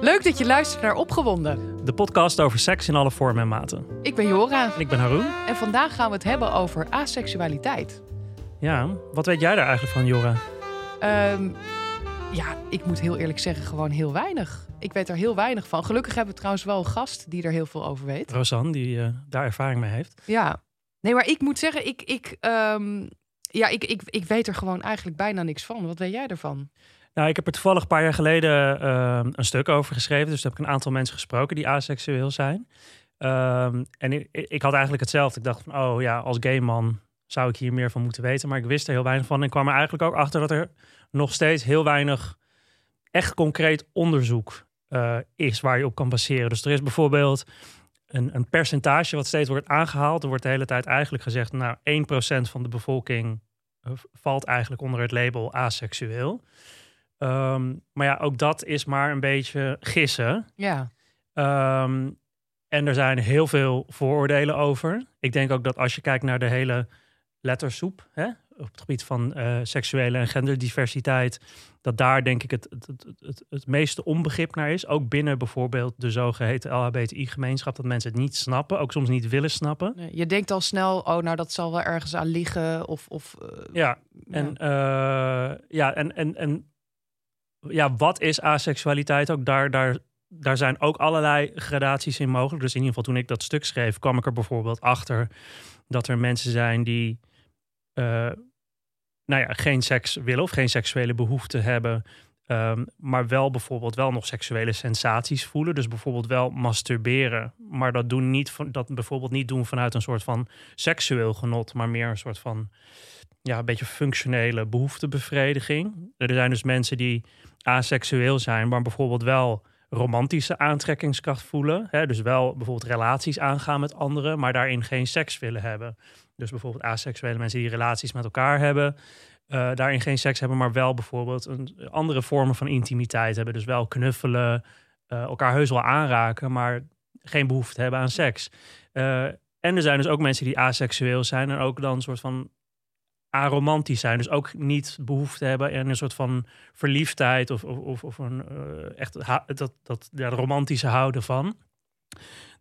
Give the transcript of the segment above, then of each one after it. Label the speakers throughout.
Speaker 1: Leuk dat je luistert naar Opgewonden.
Speaker 2: De podcast over seks in alle vormen en maten.
Speaker 1: Ik ben Jora
Speaker 2: En ik ben Haroon.
Speaker 1: en vandaag gaan we het hebben over aseksualiteit.
Speaker 2: Ja, wat weet jij daar eigenlijk van, Jora?
Speaker 1: Ehm, ja, ik moet heel eerlijk zeggen, gewoon heel weinig. Ik weet er heel weinig van. Gelukkig hebben we trouwens wel een gast die er heel veel over weet.
Speaker 2: Rosanne, die eh, daar ervaring mee heeft.
Speaker 1: Ja. Nee, maar ik moet zeggen, ik, ik, ehm, ja, ik, ik, ik weet er gewoon eigenlijk bijna niks van. Wat weet jij ervan?
Speaker 2: Nou, ik heb er toevallig een paar jaar geleden eh, een stuk over geschreven. Dus toen heb ik een aantal mensen gesproken die aseksueel zijn. Ehm, en ik, ik had eigenlijk hetzelfde. Ik dacht van, oh ja, als gay man zou ik hier meer van moeten weten. Maar ik wist er heel weinig van. En kwam er eigenlijk ook achter dat er nog steeds heel weinig echt concreet onderzoek eh, is waar je op kan baseren. Dus er is bijvoorbeeld een, een percentage wat steeds wordt aangehaald. Er wordt de hele tijd eigenlijk gezegd, nou 1% van de bevolking eh, valt eigenlijk onder het label aseksueel. Ehm, maar ja, ook dat is maar een beetje gissen.
Speaker 1: Ja,
Speaker 2: Ehm, en er zijn heel veel vooroordelen over. Ik denk ook dat als je kijkt naar de hele lettersoep, hè, op het gebied van eh, seksuele en genderdiversiteit, dat daar denk ik het, het, het, het, het meeste onbegrip naar is. Ook binnen bijvoorbeeld de zogeheten LHBTI-gemeenschap, dat mensen het niet snappen, ook soms niet willen snappen.
Speaker 1: Nee, je denkt al snel, oh nou dat zal wel ergens aan liggen. Of, of eh,
Speaker 2: Ja, En, eh, ja, en, en, en ja, wat is aseksualiteit ook? Daar, daar, daar zijn ook allerlei gradaties in mogelijk. Dus in ieder geval toen ik dat stuk schreef, kwam ik er bijvoorbeeld achter dat er mensen zijn die eh, nou ja, geen seks willen of geen seksuele behoefte hebben. ehm, maar wel bijvoorbeeld wel nog seksuele sensaties voelen. Dus bijvoorbeeld wel masturberen. Maar dat, doen niet van, dat bijvoorbeeld niet doen vanuit een soort van seksueel genot. Maar meer een soort van ja, een beetje functionele behoeftebevrediging. Er zijn dus mensen die aseksueel zijn, maar bijvoorbeeld wel romantische aantrekkingskracht voelen. Hè? Dus wel bijvoorbeeld relaties aangaan met anderen, maar daarin geen seks willen hebben. Dus bijvoorbeeld aseksuele mensen die relaties met elkaar hebben, eh, daarin geen seks hebben, maar wel bijvoorbeeld een andere vormen van intimiteit hebben. Dus wel knuffelen, eh, elkaar heus wel aanraken, maar geen behoefte hebben aan seks. Eh, en er zijn dus ook mensen die aseksueel zijn en ook dan een soort van aromantisch zijn. Dus ook niet behoefte hebben aan een soort van verliefdheid of, of, of, een eh, echt dat, dat ja, romantische houden van.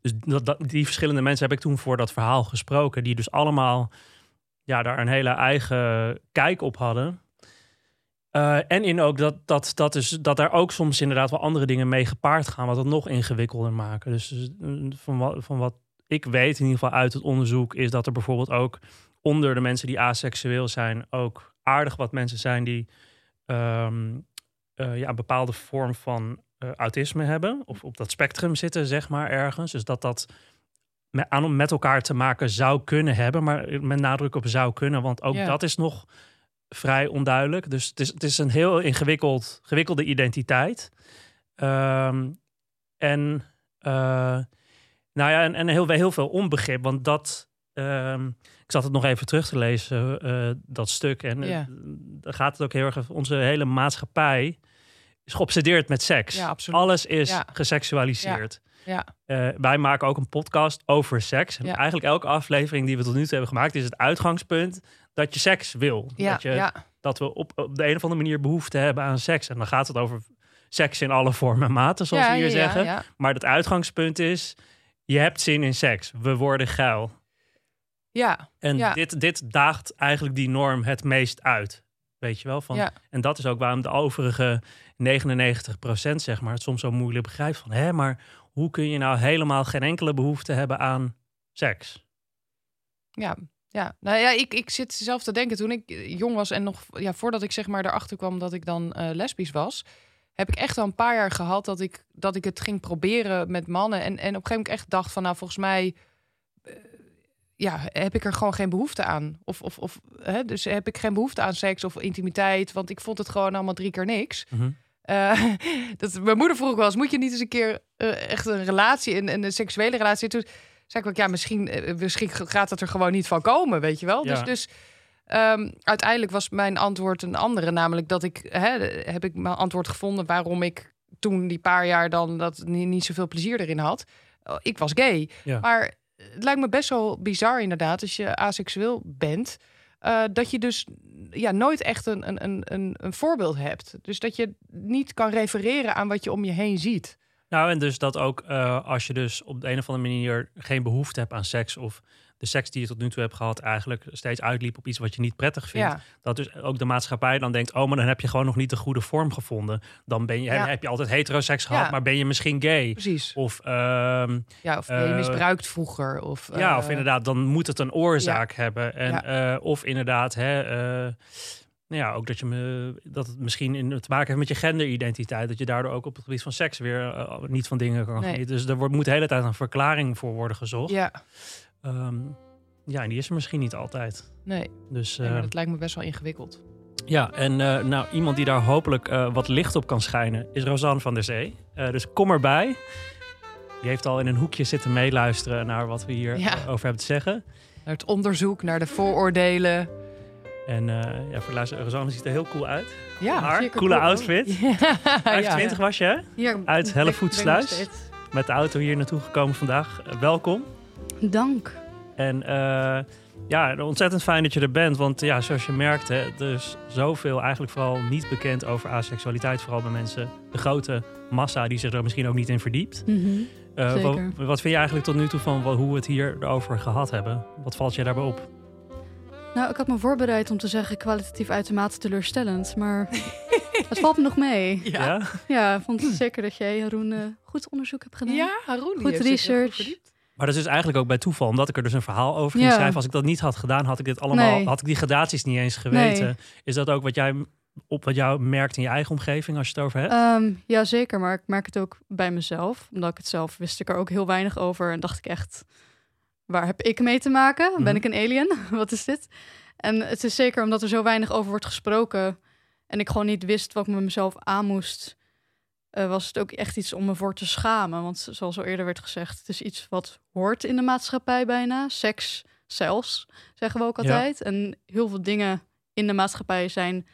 Speaker 2: Dus dat, dat, die verschillende mensen heb ik toen voor dat verhaal gesproken, die dus allemaal ja, daar een hele eigen kijk op hadden. Eh, en in ook dat, dat, dat, is, dat daar ook soms inderdaad wel andere dingen mee gepaard gaan, wat het nog ingewikkelder maken. Dus eh, van wat, van wat ik weet, in ieder geval uit het onderzoek, is dat er bijvoorbeeld ook onder de mensen die aseksueel zijn ook aardig wat mensen zijn die ehm, eh, ja, een bepaalde vorm van eh, autisme hebben. Of op dat spectrum zitten, zeg maar, ergens. Dus dat dat met, aan, met elkaar te maken zou kunnen hebben. Maar met nadruk op zou kunnen. Want ook dat is nog vrij onduidelijk. Dus het is, het is een heel ingewikkeld, gewikkelde identiteit. Ehm, en uh, nou ja, en, en heel, heel veel onbegrip. Want dat... ehm, ik zat het nog even terug te lezen, uh, dat stuk. En uh,
Speaker 1: Ja.
Speaker 2: daar gaat het ook heel erg... Onze hele maatschappij is geobsedeerd met seks.
Speaker 1: Ja.
Speaker 2: Alles is
Speaker 1: Ja.
Speaker 2: geseksualiseerd.
Speaker 1: ja,
Speaker 2: Uh, wij maken ook een podcast over seks. En eigenlijk elke aflevering die we tot nu toe hebben gemaakt... is het uitgangspunt dat je seks wil. dat, je, dat we op, op de een of andere manier behoefte hebben aan seks. En dan gaat het over seks in alle vormen en maten, zoals we hier zeggen. Maar het uitgangspunt is... je hebt zin in seks. We worden geil.
Speaker 1: Ja,
Speaker 2: En
Speaker 1: Ja.
Speaker 2: dit, dit daagt eigenlijk die norm het meest uit. Weet je wel? Van,
Speaker 1: Ja.
Speaker 2: En dat is ook waarom de overige 99% zeg maar, het soms zo moeilijk begrijpt. Van, hè, maar hoe kun je nou helemaal geen enkele behoefte hebben aan seks?
Speaker 1: ja. Ja, nou ja, ik, ik zit zelf te denken toen ik eh, jong was en nog ja, voordat ik zeg maar erachter kwam dat ik dan eh, lesbisch was, heb ik echt wel een paar jaar gehad dat ik, dat ik het ging proberen met mannen. En, en op een gegeven moment echt dacht van nou volgens mij ja, heb ik er gewoon geen behoefte aan. Of, of, of hè, dus heb ik geen behoefte aan seks of intimiteit, want ik vond het gewoon allemaal drie keer niks. Eh, dat, mijn moeder vroeg wel eens, moet je niet eens een keer eh, echt een relatie, een, een seksuele relatie? Toen zei ik ook, ja, misschien, eh, misschien gaat het er gewoon niet van komen, weet je wel?
Speaker 2: Ja.
Speaker 1: Dus, dus ehm, uiteindelijk was mijn antwoord een andere, namelijk dat ik, hè, heb ik mijn antwoord gevonden waarom ik toen die paar jaar dan dat niet, niet zoveel plezier erin had. Oh, Ik was gay,
Speaker 2: Ja.
Speaker 1: maar het lijkt me best wel bizar inderdaad als je aseksueel bent. eh, dat je dus ja, nooit echt een, een, een, een, voorbeeld hebt. Dus dat je niet kan refereren aan wat je om je heen ziet.
Speaker 2: Nou, en dus dat ook uh, als je dus op de een of andere manier geen behoefte hebt aan seks of de seks die je tot nu toe hebt gehad eigenlijk steeds uitliep op iets wat je niet prettig vindt.
Speaker 1: Ja.
Speaker 2: Dat dus ook de maatschappij dan denkt, oh, maar dan heb je gewoon nog niet de goede vorm gevonden. Dan ben je,
Speaker 1: Ja.
Speaker 2: heb je altijd heteroseks gehad,
Speaker 1: Ja.
Speaker 2: maar ben je misschien gay?
Speaker 1: Precies.
Speaker 2: Of, ehm,
Speaker 1: Ja, of ben je
Speaker 2: Eh,
Speaker 1: misbruikt vroeger. Of,
Speaker 2: ja,
Speaker 1: eh,
Speaker 2: of inderdaad, dan moet het een oorzaak hebben. En, eh, of inderdaad, hè, eh, nou ja, ook dat, je me, dat het misschien in, te maken heeft met je genderidentiteit. Dat je daardoor ook op het gebied van seks weer eh, niet van dingen kan
Speaker 1: Nee.
Speaker 2: genieten. Dus er wordt, moet de hele tijd een verklaring voor worden gezocht.
Speaker 1: Ja,
Speaker 2: Ehm, ja, en die is er misschien niet altijd.
Speaker 1: nee.
Speaker 2: Dus
Speaker 1: nee, maar
Speaker 2: eh,
Speaker 1: dat lijkt me best wel ingewikkeld.
Speaker 2: ja, en eh, nou, iemand die daar hopelijk eh, wat licht op kan schijnen, is Rosanne van der Zee. Dus kom erbij. Die heeft al in een hoekje zitten meeluisteren naar wat we hier
Speaker 1: Ja.
Speaker 2: over hebben te zeggen.
Speaker 1: Naar het onderzoek, naar de vooroordelen.
Speaker 2: En ja, voor Rosanne ziet er heel cool uit.
Speaker 1: Ja,
Speaker 2: Haar, coole
Speaker 3: cool.
Speaker 2: outfit.
Speaker 1: ja,
Speaker 2: 25 was je, hè?
Speaker 3: Hier,
Speaker 2: Uit Hellevoetsluis. Met de auto hier naartoe gekomen vandaag. Welkom.
Speaker 3: Dank.
Speaker 2: En eh, ja, ontzettend fijn dat je er bent. Want ja, zoals je merkt, hè, er is zoveel eigenlijk vooral niet bekend over asexualiteit. Vooral bij mensen, de grote massa die zich er misschien ook niet in verdiept.
Speaker 3: Mhm.
Speaker 2: Eh,
Speaker 3: Zeker.
Speaker 2: wat, wat vind je eigenlijk tot nu toe van wat- hoe we het hier over gehad hebben? Wat valt je daarbij op?
Speaker 3: Nou, ik had me voorbereid om te zeggen kwalitatief uitermate teleurstellend, maar het valt me nog mee.
Speaker 1: Ja,
Speaker 3: Ja, ik vond zeker dat jij, Jeroen, eh, goed onderzoek hebt gedaan.
Speaker 1: ja Haroon. die
Speaker 3: Goed
Speaker 1: heeft zich heel
Speaker 3: research.
Speaker 2: Maar dat is dus eigenlijk ook bij toeval, omdat ik er dus een verhaal over ging
Speaker 3: Ja.
Speaker 2: schrijven. Als ik dat niet had gedaan, had ik dit allemaal,
Speaker 3: Nee.
Speaker 2: had ik die gradaties niet eens geweten.
Speaker 3: Nee.
Speaker 2: Is dat ook wat jij op wat jou merkt in je eigen omgeving als je het over hebt?
Speaker 3: Ehm, ja, zeker. Maar ik merk het ook bij mezelf. Omdat ik het zelf wist ik er ook heel weinig over. En dacht ik echt, waar heb ik mee te maken? Ben
Speaker 2: Mhm.
Speaker 3: ik een alien? Wat is dit? En het is zeker omdat er zo weinig over wordt gesproken. En ik gewoon niet wist wat ik met mezelf aan moest. Eh, was het ook echt iets om me voor te schamen. Want zoals al eerder werd gezegd, het is iets wat hoort in de maatschappij bijna. Seks zelfs, zeggen we ook
Speaker 2: Ja.
Speaker 3: altijd. En heel veel dingen in de maatschappij zijn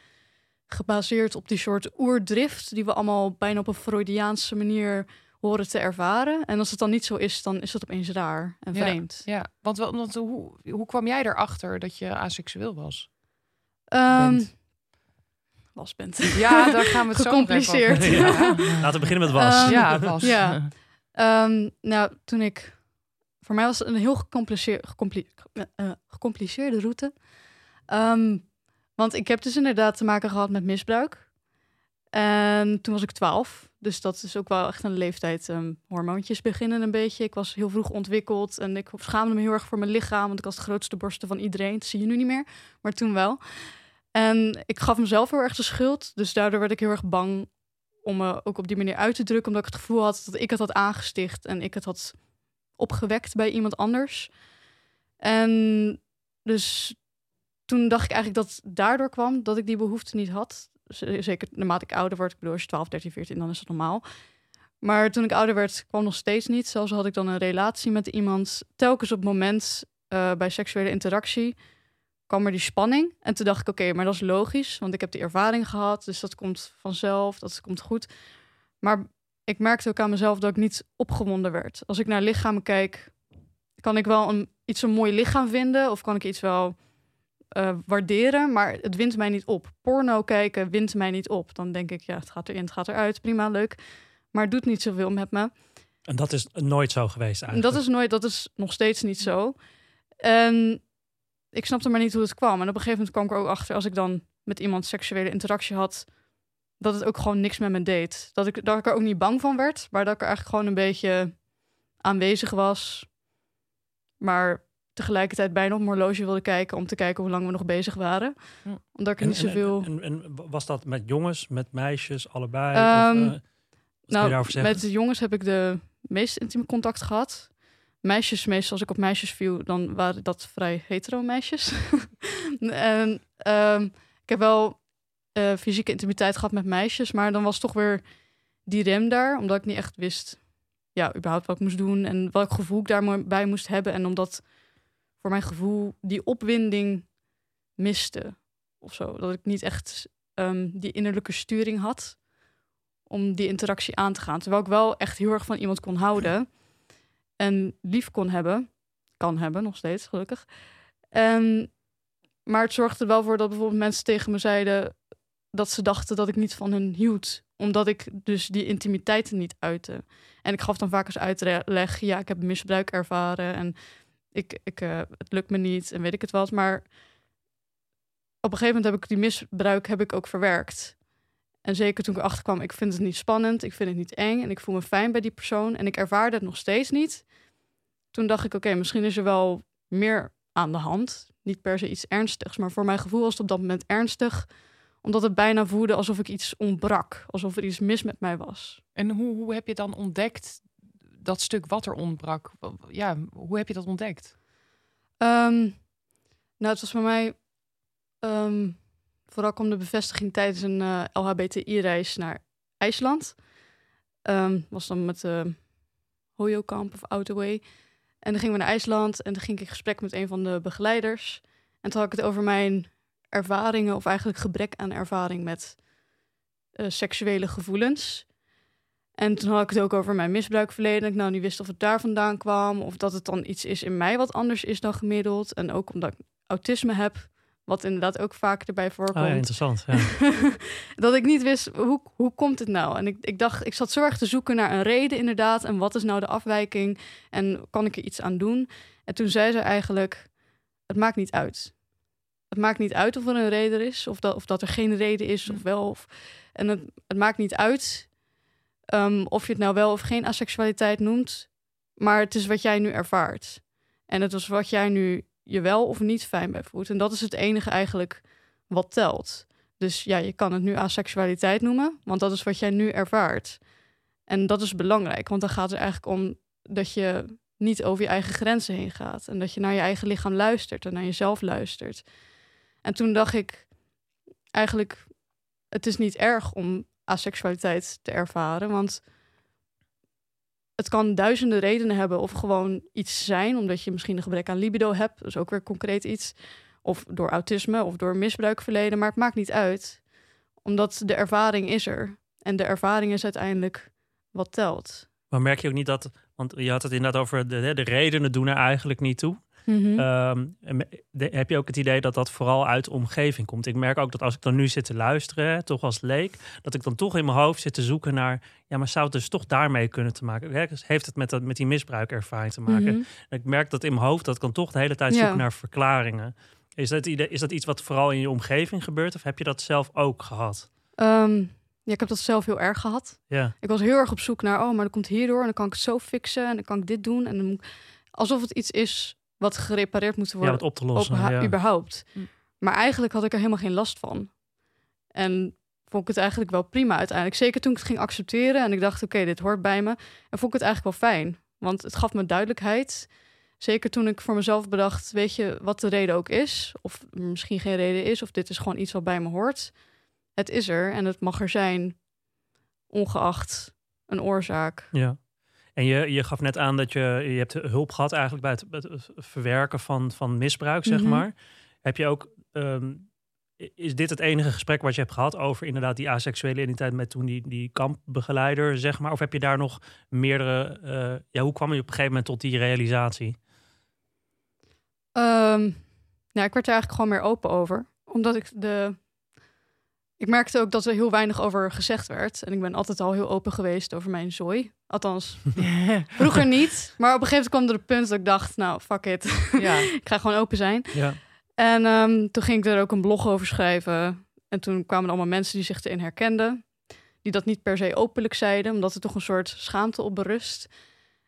Speaker 3: gebaseerd op die soort oerdrift die we allemaal bijna op een Freudiaanse manier horen te ervaren. En als het dan niet zo is, dan is dat opeens raar en
Speaker 1: Ja.
Speaker 3: vreemd.
Speaker 1: Ja, want, wel- want hoe, hoe kwam jij erachter dat je aseksueel was?
Speaker 3: Ehm,
Speaker 1: Bent.
Speaker 3: Was bent.
Speaker 1: Ja, daar gaan we het zo
Speaker 3: Gecompliceerd.
Speaker 1: over
Speaker 2: Ja.
Speaker 1: hebben. Ja.
Speaker 2: Laten we beginnen met was.
Speaker 3: Ehm,
Speaker 1: Ja, het was.
Speaker 3: Ja. Ehm, nou, toen ik... Voor mij was het een heel gecompliceer, gecompli- eh, gecompliceerde route. Ehm, want ik heb dus inderdaad te maken gehad met misbruik. En toen was ik 12. Dus dat is ook wel echt een leeftijd. ehm, hormoontjes beginnen een beetje. Ik was heel vroeg ontwikkeld. En ik schaamde me heel erg voor mijn lichaam. Want ik was de grootste borsten van iedereen. Dat zie je nu niet meer. Maar toen wel. En ik gaf mezelf heel erg de schuld. Dus daardoor werd ik heel erg bang om me ook op die manier uit te drukken. Omdat ik het gevoel had dat ik het had aangesticht. En ik het had opgewekt bij iemand anders. En dus toen dacht ik eigenlijk dat daardoor kwam dat ik die behoefte niet had. Zeker naarmate ik ouder word. Ik bedoel, als je 12, 13, 14, dan is dat normaal. Maar toen ik ouder werd, kwam nog steeds niet. Zelfs had ik dan een relatie met iemand. Telkens op het moment eh, bij seksuele interactie kwam er die spanning. En toen dacht ik, oké, maar dat is logisch. Want ik heb die ervaring gehad. Dus dat komt vanzelf. Dat komt goed. Maar ik merkte ook aan mezelf dat ik niet opgewonden werd. Als ik naar lichamen kijk, kan ik wel een, iets een mooi lichaam vinden. Of kan ik iets wel eh, waarderen. Maar het wint mij niet op. Porno kijken wint mij niet op. Dan denk ik, ja, het gaat erin, het gaat eruit. Prima, leuk. Maar het doet niet zoveel met me.
Speaker 2: En dat is nooit zo geweest
Speaker 3: En
Speaker 2: eigenlijk.
Speaker 3: dat is nooit, dat is nog steeds niet zo. En ik snapte maar niet hoe het kwam. En op een gegeven moment kwam ik er ook achter, als ik dan met iemand seksuele interactie had, dat het ook gewoon niks met me deed. Dat ik, dat ik er ook niet bang van werd, maar dat ik er eigenlijk gewoon een beetje aanwezig was. Maar tegelijkertijd bijna op mijn horloge wilde kijken om te kijken hoe lang we nog bezig waren.
Speaker 1: Hm.
Speaker 3: Omdat ik
Speaker 2: En-
Speaker 3: niet zoveel...
Speaker 2: En, en, en was dat met jongens, met meisjes, allebei? Of, je
Speaker 3: Nou, met de jongens heb ik de meest intieme contact gehad. Meisjes, meestal als ik op meisjes viel, dan waren dat vrij hetero meisjes. en ehm, ik heb wel eh, fysieke intimiteit gehad met meisjes, maar dan was toch weer die rem daar, omdat ik niet echt wist, ja, überhaupt wat ik moest doen en welk gevoel ik daarbij moest hebben. En omdat voor mijn gevoel die opwinding miste of zo. Dat ik niet echt ehm, die innerlijke sturing had om die interactie aan te gaan. Terwijl ik wel echt heel erg van iemand kon houden en lief kon hebben. Kan hebben, nog steeds, gelukkig. En, maar het zorgde er wel voor dat bijvoorbeeld mensen tegen me zeiden dat ze dachten dat ik niet van hen hield, Omdat ik dus die intimiteit niet uitte. En ik gaf dan vaak eens uitleg, ja, ik heb misbruik ervaren en ik, ik, uh, het lukt me niet en weet ik het wat. Maar op een gegeven moment heb ik die misbruik heb ik ook verwerkt. En zeker toen ik erachter kwam, ik vind het niet spannend, ik vind het niet eng en ik voel me fijn bij die persoon en ik ervaarde het nog steeds niet. Toen dacht ik, oké, misschien is er wel meer aan de hand. Niet per se iets ernstigs, maar voor mijn gevoel was het op dat moment ernstig, omdat het bijna voelde alsof ik iets ontbrak, alsof er iets mis met mij was.
Speaker 1: En hoe, hoe heb je dan ontdekt dat stuk wat er ontbrak? Ja, hoe heb je dat ontdekt?
Speaker 3: Um, nou, het was bij mij um, vooral kwam de bevestiging tijdens een uh, eh, LHBTI-reis naar IJsland. Um, was dan met de Hoyo-kamp of Outaway. En dan gingen we naar IJsland en dan ging ik in gesprek met een van de begeleiders. En toen had ik het over mijn ervaringen, of eigenlijk gebrek aan ervaring met uh, seksuele gevoelens. En toen had ik het ook over mijn misbruikverleden. Ik nou niet wist of het daar vandaan kwam. Of dat het dan iets is in mij wat anders is dan gemiddeld. En ook omdat ik autisme heb. Wat inderdaad ook vaak erbij voorkomt. Oh
Speaker 2: ja, interessant. Ja.
Speaker 3: dat ik niet wist, hoe, hoe komt het nou? En ik, ik dacht, ik zat zo erg te zoeken naar een reden inderdaad. En wat is nou de afwijking? En kan ik er iets aan doen? En toen zei ze eigenlijk, het maakt niet uit. Het maakt niet uit of er een reden is. Of dat, of dat er geen reden is of wel. Of, en het, het maakt niet uit um, of je het nou wel of geen asexualiteit noemt. Maar het is wat jij nu ervaart. En het is wat jij nu je wel of niet fijn bij voelt. En dat is het enige eigenlijk wat telt. Dus ja, je kan het nu asexualiteit noemen, want dat is wat jij nu ervaart. En dat is belangrijk, want dan gaat het eigenlijk om dat je niet over je eigen grenzen heen gaat. En dat je naar je eigen lichaam luistert en naar jezelf luistert. En toen dacht ik eigenlijk, het is niet erg om asexualiteit te ervaren, want het kan duizenden redenen hebben of gewoon iets zijn, omdat je misschien een gebrek aan libido hebt, dus ook weer concreet iets, of door autisme of door misbruikverleden, maar het maakt niet uit, omdat de ervaring is er en de ervaring is uiteindelijk wat telt.
Speaker 2: Maar merk je ook niet dat, want je had het inderdaad over de, de redenen doen er eigenlijk niet toe.
Speaker 3: Mhm.
Speaker 2: Ehm, heb je ook het idee dat dat vooral uit de omgeving komt? Ik merk ook dat als ik dan nu zit te luisteren, toch als leek, dat ik dan toch in mijn hoofd zit te zoeken naar, ja, maar zou het dus toch daarmee kunnen te maken? Heeft het met, dat, met die misbruikervaring te maken? Mhm. Ik merk dat in mijn hoofd dat ik dan toch de hele tijd zoek naar verklaringen. Is dat, is dat iets wat vooral in je omgeving gebeurt, of heb je dat zelf ook gehad?
Speaker 3: Ehm, ja, ik heb dat zelf heel erg gehad.
Speaker 2: Ja.
Speaker 3: Ik was heel erg op zoek naar, oh, maar dat komt hierdoor en dan kan ik het zo fixen en dan kan ik dit doen. En dan, alsof het iets is wat gerepareerd moet worden.
Speaker 2: Ja, wat op te lossen. ja.
Speaker 3: Überhaupt.
Speaker 1: Hm.
Speaker 3: Maar eigenlijk had ik er helemaal geen last van. En vond ik het eigenlijk wel prima uiteindelijk. Zeker toen ik het ging accepteren en ik dacht, oké, dit hoort bij me. En vond ik het eigenlijk wel fijn. Want het gaf me duidelijkheid. Zeker toen ik voor mezelf bedacht, weet je wat de reden ook is? Of misschien geen reden is, of dit is gewoon iets wat bij me hoort. Het is er en het mag er zijn, ongeacht een oorzaak.
Speaker 2: Ja. En je, je gaf net aan dat je, je hebt hulp gehad eigenlijk bij het, het verwerken van, van misbruik, zeg mhm. maar. Heb je ook, ehm, is dit het enige gesprek wat je hebt gehad over inderdaad die asexuele identiteit met toen die, die kampbegeleider, zeg maar? Of heb je daar nog meerdere, uh, ja, hoe kwam je op een gegeven moment tot die realisatie?
Speaker 3: Um, nou, ik werd er eigenlijk gewoon meer open over. Omdat ik de ik merkte ook dat er heel weinig over gezegd werd. En ik ben altijd al heel open geweest over mijn zooi. Althans, vroeger niet. Maar op een gegeven moment kwam er een punt dat ik dacht, nou, fuck it. Ja. ik ga gewoon open zijn.
Speaker 2: Ja.
Speaker 3: En um, toen ging ik er ook een blog over schrijven. En toen kwamen allemaal mensen die zich erin herkenden. Die dat niet per se openlijk zeiden, omdat er toch een soort schaamte op berust.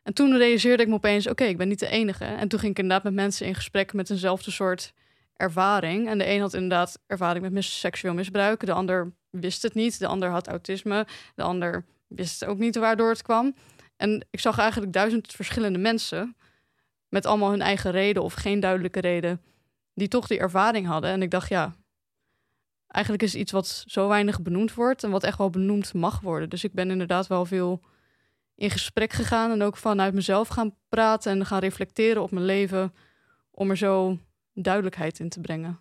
Speaker 3: En toen realiseerde ik me opeens, oké, ik ben niet de enige. En toen ging ik inderdaad met mensen in gesprek met eenzelfde soort ervaring. En de een had inderdaad ervaring met seksueel misbruik. De ander wist het niet. De ander had autisme. De ander wist ook niet waardoor het kwam. En ik zag eigenlijk duizend verschillende mensen. Met allemaal hun eigen reden of geen duidelijke reden. Die toch die ervaring hadden. En ik dacht, ja, eigenlijk is iets wat zo weinig benoemd wordt. En wat echt wel benoemd mag worden. Dus ik ben inderdaad wel veel in gesprek gegaan. En ook vanuit mezelf gaan praten en gaan reflecteren op mijn leven. Om er zo duidelijkheid in te brengen.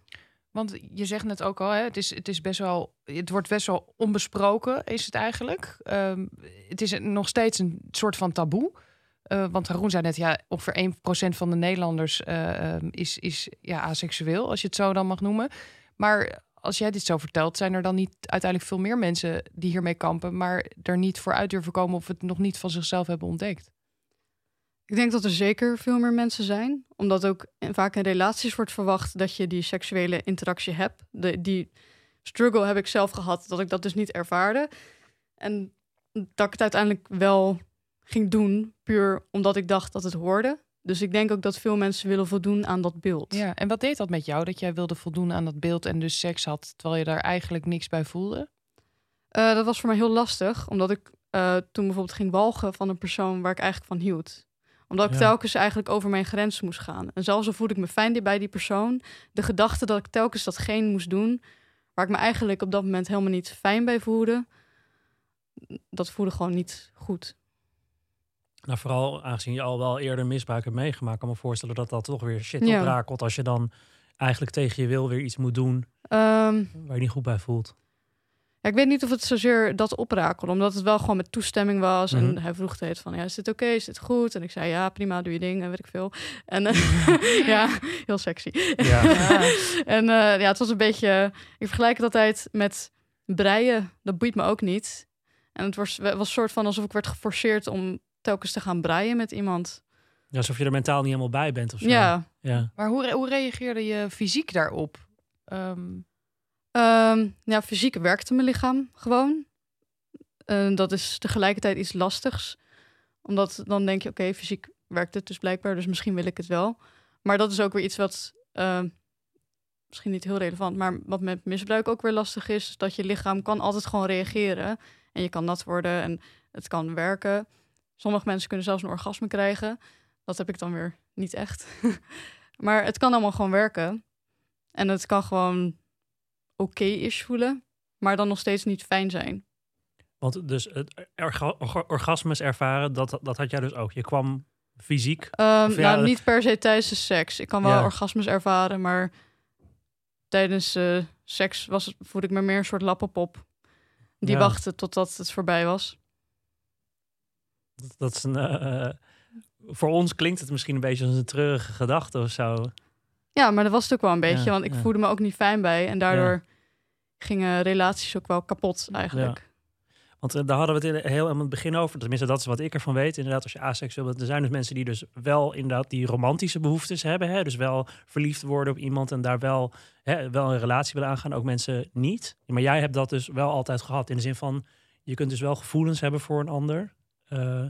Speaker 1: Want je zegt net ook al, hè, het, is, het, is best wel, het wordt best wel onbesproken, is het eigenlijk. Um, het is nog steeds een soort van taboe. Uh, want Haroon zei net, ja, ongeveer 1% van de Nederlanders uh, is, is ja, aseksueel, als je het zo dan mag noemen. Maar als jij dit zo vertelt, zijn er dan niet uiteindelijk veel meer mensen die hiermee kampen, maar er niet voor uit durven komen of het nog niet van zichzelf hebben ontdekt?
Speaker 3: Ik denk dat er zeker veel meer mensen zijn. Omdat ook vaak in relaties wordt verwacht dat je die seksuele interactie hebt. De, die struggle heb ik zelf gehad, dat ik dat dus niet ervaarde. En dat ik het uiteindelijk wel ging doen, puur omdat ik dacht dat het hoorde. Dus ik denk ook dat veel mensen willen voldoen aan dat beeld.
Speaker 1: Ja, en wat deed dat met jou, dat jij wilde voldoen aan dat beeld en dus seks had, terwijl je daar eigenlijk niks bij voelde?
Speaker 3: Uh, dat was voor mij heel lastig, omdat ik uh, toen bijvoorbeeld ging walgen van een persoon waar ik eigenlijk van hield omdat ik telkens eigenlijk over mijn grens moest gaan. En zelfs al voelde ik me fijn bij die persoon, de gedachte dat ik telkens datgene moest doen waar ik me eigenlijk op dat moment helemaal niet fijn bij voelde, dat voelde gewoon niet goed.
Speaker 2: Nou, vooral aangezien je al wel eerder misbruik hebt meegemaakt, kan me voorstellen dat dat toch weer shit ja. oprakelt als je dan eigenlijk tegen je wil weer iets moet doen
Speaker 3: um,
Speaker 2: waar je niet goed bij voelt.
Speaker 3: Ja, ik weet niet of het zozeer dat oprakelde, omdat het wel gewoon met toestemming was. En hij vroeg het van, ja, is dit oké? Is dit goed? En ik zei, ja, prima, doe je ding, en weet ik veel. En uh, ja, heel sexy. Ja. en uh, ja, het was een beetje, ik vergelijk het altijd met breien. Dat boeit me ook niet. En het was, was een soort van alsof ik werd geforceerd om telkens te gaan breien met iemand.
Speaker 2: Ja, alsof je er mentaal niet helemaal bij bent of zo.
Speaker 3: Ja.
Speaker 2: ja.
Speaker 1: Maar hoe, hoe reageerde je fysiek daarop? Um...
Speaker 3: Um, ja, fysiek werkte mijn lichaam gewoon. Uh, dat is tegelijkertijd iets lastigs. Omdat dan denk je, oké, fysiek werkt het dus blijkbaar, dus misschien wil ik het wel. Maar dat is ook weer iets wat, uh, misschien niet heel relevant, maar wat met misbruik ook weer lastig is, dat je lichaam kan altijd gewoon reageren. En je kan nat worden en het kan werken. Sommige mensen kunnen zelfs een orgasme krijgen. Dat heb ik dan weer niet echt. maar het kan allemaal gewoon werken. En het kan gewoon oké is voelen, maar dan nog steeds niet fijn zijn.
Speaker 2: Want dus het orgasmes ervaren, dat, dat had jij dus ook. Je kwam fysiek?
Speaker 3: Um, nou, niet per se tijdens de seks. Ik kan wel orgasmes ervaren, maar tijdens uh, seks was, voelde ik me meer een soort lappenpop. Die ja. wachtte totdat het voorbij was.
Speaker 2: Dat, dat is een... Uh, voor ons klinkt het misschien een beetje als een treurige gedachte of zo.
Speaker 3: Ja, maar dat was het ook wel een beetje, want ik voelde me ook niet fijn bij. En daardoor gingen relaties ook wel kapot eigenlijk.
Speaker 2: Want uh, daar hadden we het heel aan het begin over. Tenminste, dat is wat ik ervan weet. Inderdaad, als je aseksueel bent, er zijn dus mensen die dus wel inderdaad die romantische behoeftes hebben. Hè? Dus wel verliefd worden op iemand en daar wel, hè, wel een relatie willen aangaan. Ook mensen niet. Maar jij hebt dat dus wel altijd gehad. In de zin van, je kunt dus wel gevoelens hebben voor een ander. Uh,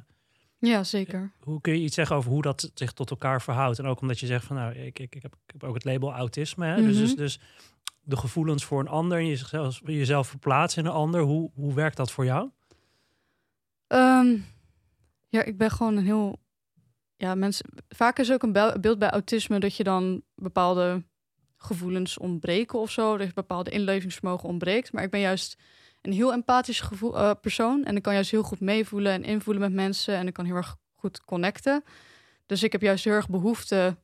Speaker 3: ja, zeker.
Speaker 2: Hoe kun je iets zeggen over hoe dat zich tot elkaar verhoudt? En ook omdat je zegt van nou, ik, ik, ik, heb, ik heb ook het label autisme. Hè? dus, dus, mhm. dus de gevoelens voor een ander en jezelf, jezelf verplaatsen in een ander. Hoe, hoe werkt dat voor jou?
Speaker 3: Um, ja, ik ben gewoon een heel. Ja, mensen. Vaak is ook een beeld bij autisme dat je dan bepaalde gevoelens ontbreken of zo. Dat je bepaalde inlevingsvermogen ontbreekt. Maar ik ben juist een heel empathisch gevoel, uh, persoon. En ik kan juist heel goed meevoelen en invoelen met mensen. En ik kan heel erg goed connecten. Dus ik heb juist heel erg behoefte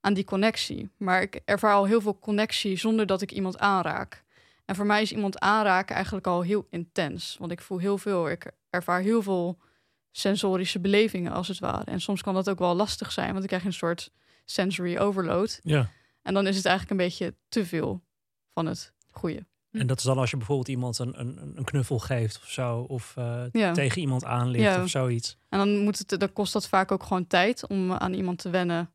Speaker 3: aan die connectie. Maar ik ervaar al heel veel connectie zonder dat ik iemand aanraak. En voor mij is iemand aanraken eigenlijk al heel intens. Want ik voel heel veel. Ik ervaar heel veel sensorische belevingen, als het ware. En soms kan dat ook wel lastig zijn, want ik krijg een soort sensory overload.
Speaker 2: Ja.
Speaker 3: En dan is het eigenlijk een beetje te veel van het goede.
Speaker 2: En dat is dan als je bijvoorbeeld iemand een, een, een knuffel geeft of zo, of uh, tegen iemand aanligt ja. of zoiets.
Speaker 3: En dan, moet het, dan kost dat vaak ook gewoon tijd om aan iemand te wennen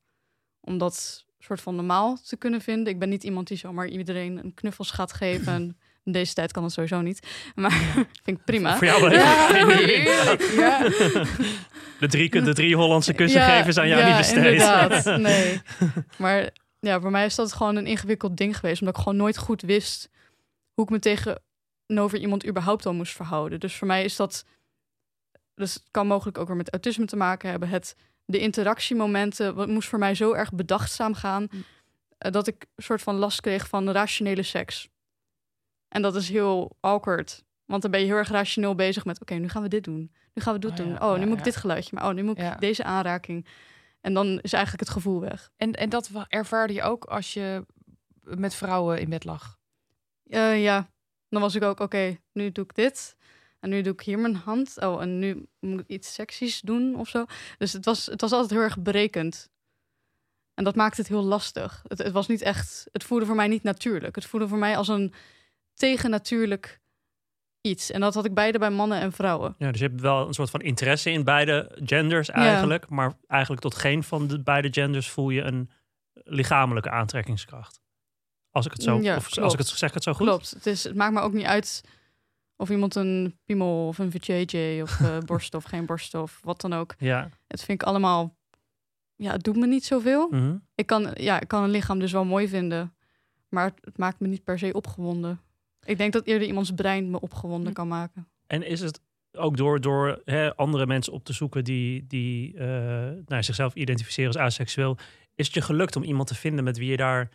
Speaker 3: om dat soort van normaal te kunnen vinden. Ik ben niet iemand die zomaar iedereen een knuffels gaat geven. En in deze tijd kan het sowieso niet. Maar vind ik prima.
Speaker 2: Voor jou wel ja, ja. De, drie, de drie Hollandse kussen geven zijn jou niet besteed.
Speaker 3: inderdaad. Nee. Maar ja, voor mij is dat gewoon een ingewikkeld ding geweest. Omdat ik gewoon nooit goed wist hoe ik me tegenover iemand überhaupt al moest verhouden. Dus voor mij is dat... Dus het kan mogelijk ook weer met autisme te maken hebben. Het de interactiemomenten, wat moest voor mij zo erg bedachtzaam gaan, hm. eh, dat ik een soort van last kreeg van rationele seks. En dat is heel awkward. Want dan ben je heel erg rationeel bezig met: oké, nu gaan we dit doen. Nu gaan we dit oh, doen. oh, nu moet ik dit geluidje. Maar oh, nu moet ik deze aanraking. En dan is eigenlijk het gevoel weg.
Speaker 1: En, en dat ervaarde je ook als je met vrouwen in bed lag?
Speaker 3: Uh, ja, dan was ik ook: oké, nu doe ik dit. En nu doe ik hier mijn hand. Oh, en nu moet ik iets seksies doen of zo. Dus het was, het was altijd heel erg berekend. En dat maakt het heel lastig. Het, het was niet echt, het voelde voor mij niet natuurlijk. Het voelde voor mij als een tegennatuurlijk iets. En dat had ik beide bij mannen en vrouwen.
Speaker 2: Ja, dus je hebt wel een soort van interesse in beide genders eigenlijk. Maar eigenlijk tot geen van de beide genders voel je een lichamelijke aantrekkingskracht. Als ik het zo,
Speaker 3: Ja,
Speaker 2: of als ik het zeg het zo goed.
Speaker 3: Klopt. Het, is, het maakt me ook niet uit of iemand een piemel of een VJJ of eh borst of geen borst of wat dan ook.
Speaker 2: Ja.
Speaker 3: Het vind ik allemaal, ja, het doet me niet zoveel.
Speaker 2: Mhm.
Speaker 3: Ik kan, ja, ik kan een lichaam dus wel mooi vinden, maar het, het maakt me niet per se opgewonden. Ik denk dat eerder iemands brein me opgewonden kan maken.
Speaker 2: En is het ook door, door hè, andere mensen op te zoeken die, die nou, zichzelf identificeren als aseksueel, is het je gelukt om iemand te vinden met wie je daar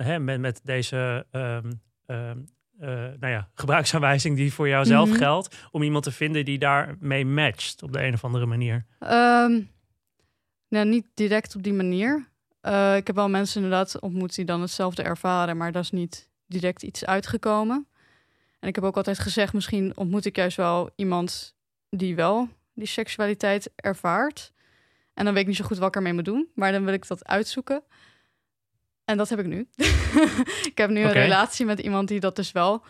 Speaker 2: hè, met, met deze ehm, ehm, eh, nou ja, gebruiksaanwijzing die voor jouzelf
Speaker 3: Mhm.
Speaker 2: geldt, om iemand te vinden die daarmee matcht op de een of andere manier?
Speaker 3: Ehm, nou, niet direct op die manier. Eh, ik heb wel mensen inderdaad ontmoet die dan hetzelfde ervaren, maar daar is niet direct iets uitgekomen. En ik heb ook altijd gezegd, misschien ontmoet ik juist wel iemand die wel die seksualiteit ervaart. En dan weet ik niet zo goed wat ik ermee moet doen, maar dan wil ik dat uitzoeken. En dat heb ik nu. ik heb nu een relatie met iemand die dat dus wel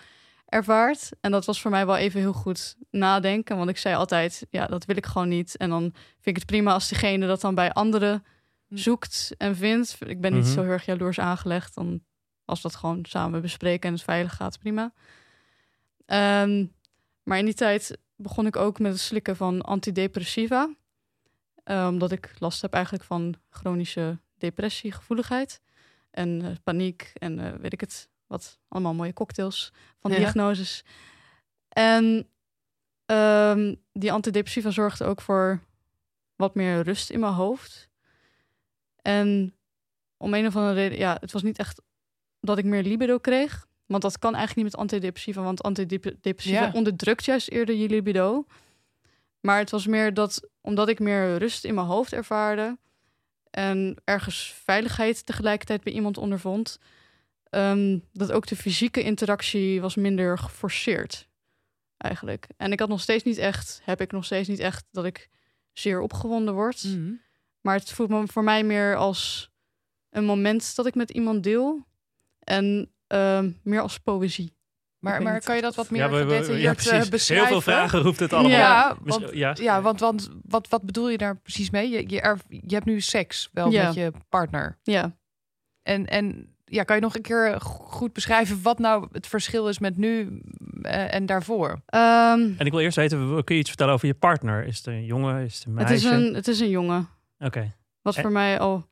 Speaker 3: ervaart. En dat was voor mij wel even heel goed nadenken. Want ik zei altijd, ja, dat wil ik gewoon niet. En dan vind ik het prima als diegene dat dan bij anderen
Speaker 1: Hm.
Speaker 3: zoekt en vindt. Ik ben niet
Speaker 2: Mhm.
Speaker 3: zo heel erg jaloers aangelegd. Dan als we dat gewoon samen bespreken en het veilig gaat, prima. Ehm, maar in die tijd begon ik ook met het slikken van antidepressiva. Eh, omdat ik last heb eigenlijk van chronische depressie, gevoeligheid. En eh, paniek en eh, weet ik het, wat allemaal mooie cocktails van
Speaker 1: Ja.
Speaker 3: diagnoses. En ehm, die antidepressiva zorgde ook voor wat meer rust in mijn hoofd. En om een of andere reden, ja, het was niet echt dat ik meer libido kreeg. Want dat kan eigenlijk niet met antidepressiva, want antidepressiva
Speaker 1: Ja.
Speaker 3: onderdrukt juist eerder je libido. Maar het was meer dat, omdat ik meer rust in mijn hoofd ervaarde en ergens veiligheid tegelijkertijd bij iemand ondervond, ehm, dat ook de fysieke interactie was minder geforceerd, eigenlijk. En ik had nog steeds niet echt, heb ik nog steeds niet echt dat ik zeer opgewonden word.
Speaker 1: Mhm.
Speaker 3: Maar het voelt me voor mij meer als een moment dat ik met iemand deel. En ehm, meer als poëzie.
Speaker 1: Maar, maar kan je dat wat meer
Speaker 2: we-
Speaker 1: gedetailleerd
Speaker 2: ja,
Speaker 1: eh,
Speaker 2: precies.
Speaker 1: beschrijven?
Speaker 2: Heel veel vragen roept het allemaal.
Speaker 1: Ja, want,
Speaker 2: ja.
Speaker 1: ja, want, want wat, wat bedoel je daar precies mee? Je, je, hebt nu seks wel
Speaker 3: Ja.
Speaker 1: met je partner.
Speaker 3: Ja.
Speaker 1: En, en ja, kan je nog een keer go- goed beschrijven wat nou het verschil is met nu eh, en daarvoor?
Speaker 3: Ehm,
Speaker 2: En ik wil eerst weten, kun je iets vertellen over je partner? Is het een jongen? Is het een
Speaker 3: het,
Speaker 2: meisje?
Speaker 3: is een, het is een jongen.
Speaker 2: Oké.
Speaker 3: Wat
Speaker 2: En-
Speaker 3: voor mij al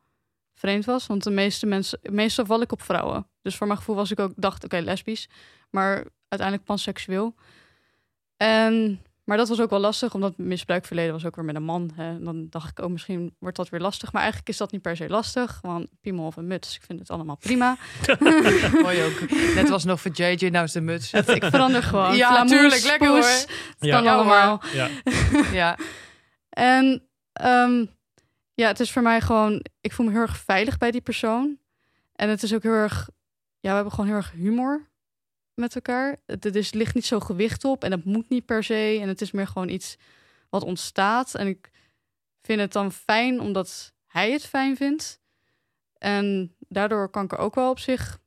Speaker 3: vreemd was. Want de meeste mensen... Meestal val ik op vrouwen. Dus voor mijn gevoel was ik ook... Dacht, oké, lesbisch. Maar uiteindelijk panseksueel. En... Maar dat was ook wel lastig, omdat misbruikverleden was ook weer met een man. Hè. En dan dacht ik, oh, misschien wordt dat weer lastig. Maar eigenlijk is dat niet per se lastig. Want piemel of een muts, ik vind het allemaal prima.
Speaker 1: Mooi ook. Net was nog voor JJ, nou is de muts.
Speaker 3: ik verander gewoon.
Speaker 1: Ja,
Speaker 3: Flamoes,
Speaker 1: tuurlijk, lekker
Speaker 3: poes,
Speaker 1: hoor.
Speaker 3: Het
Speaker 2: Ja.
Speaker 3: kan
Speaker 1: Ja,
Speaker 3: allemaal.
Speaker 2: Ja.
Speaker 1: ja.
Speaker 3: En ehm, ja, het is voor mij gewoon, ik voel me heel erg veilig bij die persoon. En het is ook heel erg, ja, we hebben gewoon heel erg humor met elkaar. Het, is, ligt niet zo gewicht op en het moet niet per se. En het is meer gewoon iets wat ontstaat. En ik vind het dan fijn omdat hij het fijn vindt. En daardoor kan ik er ook wel op zich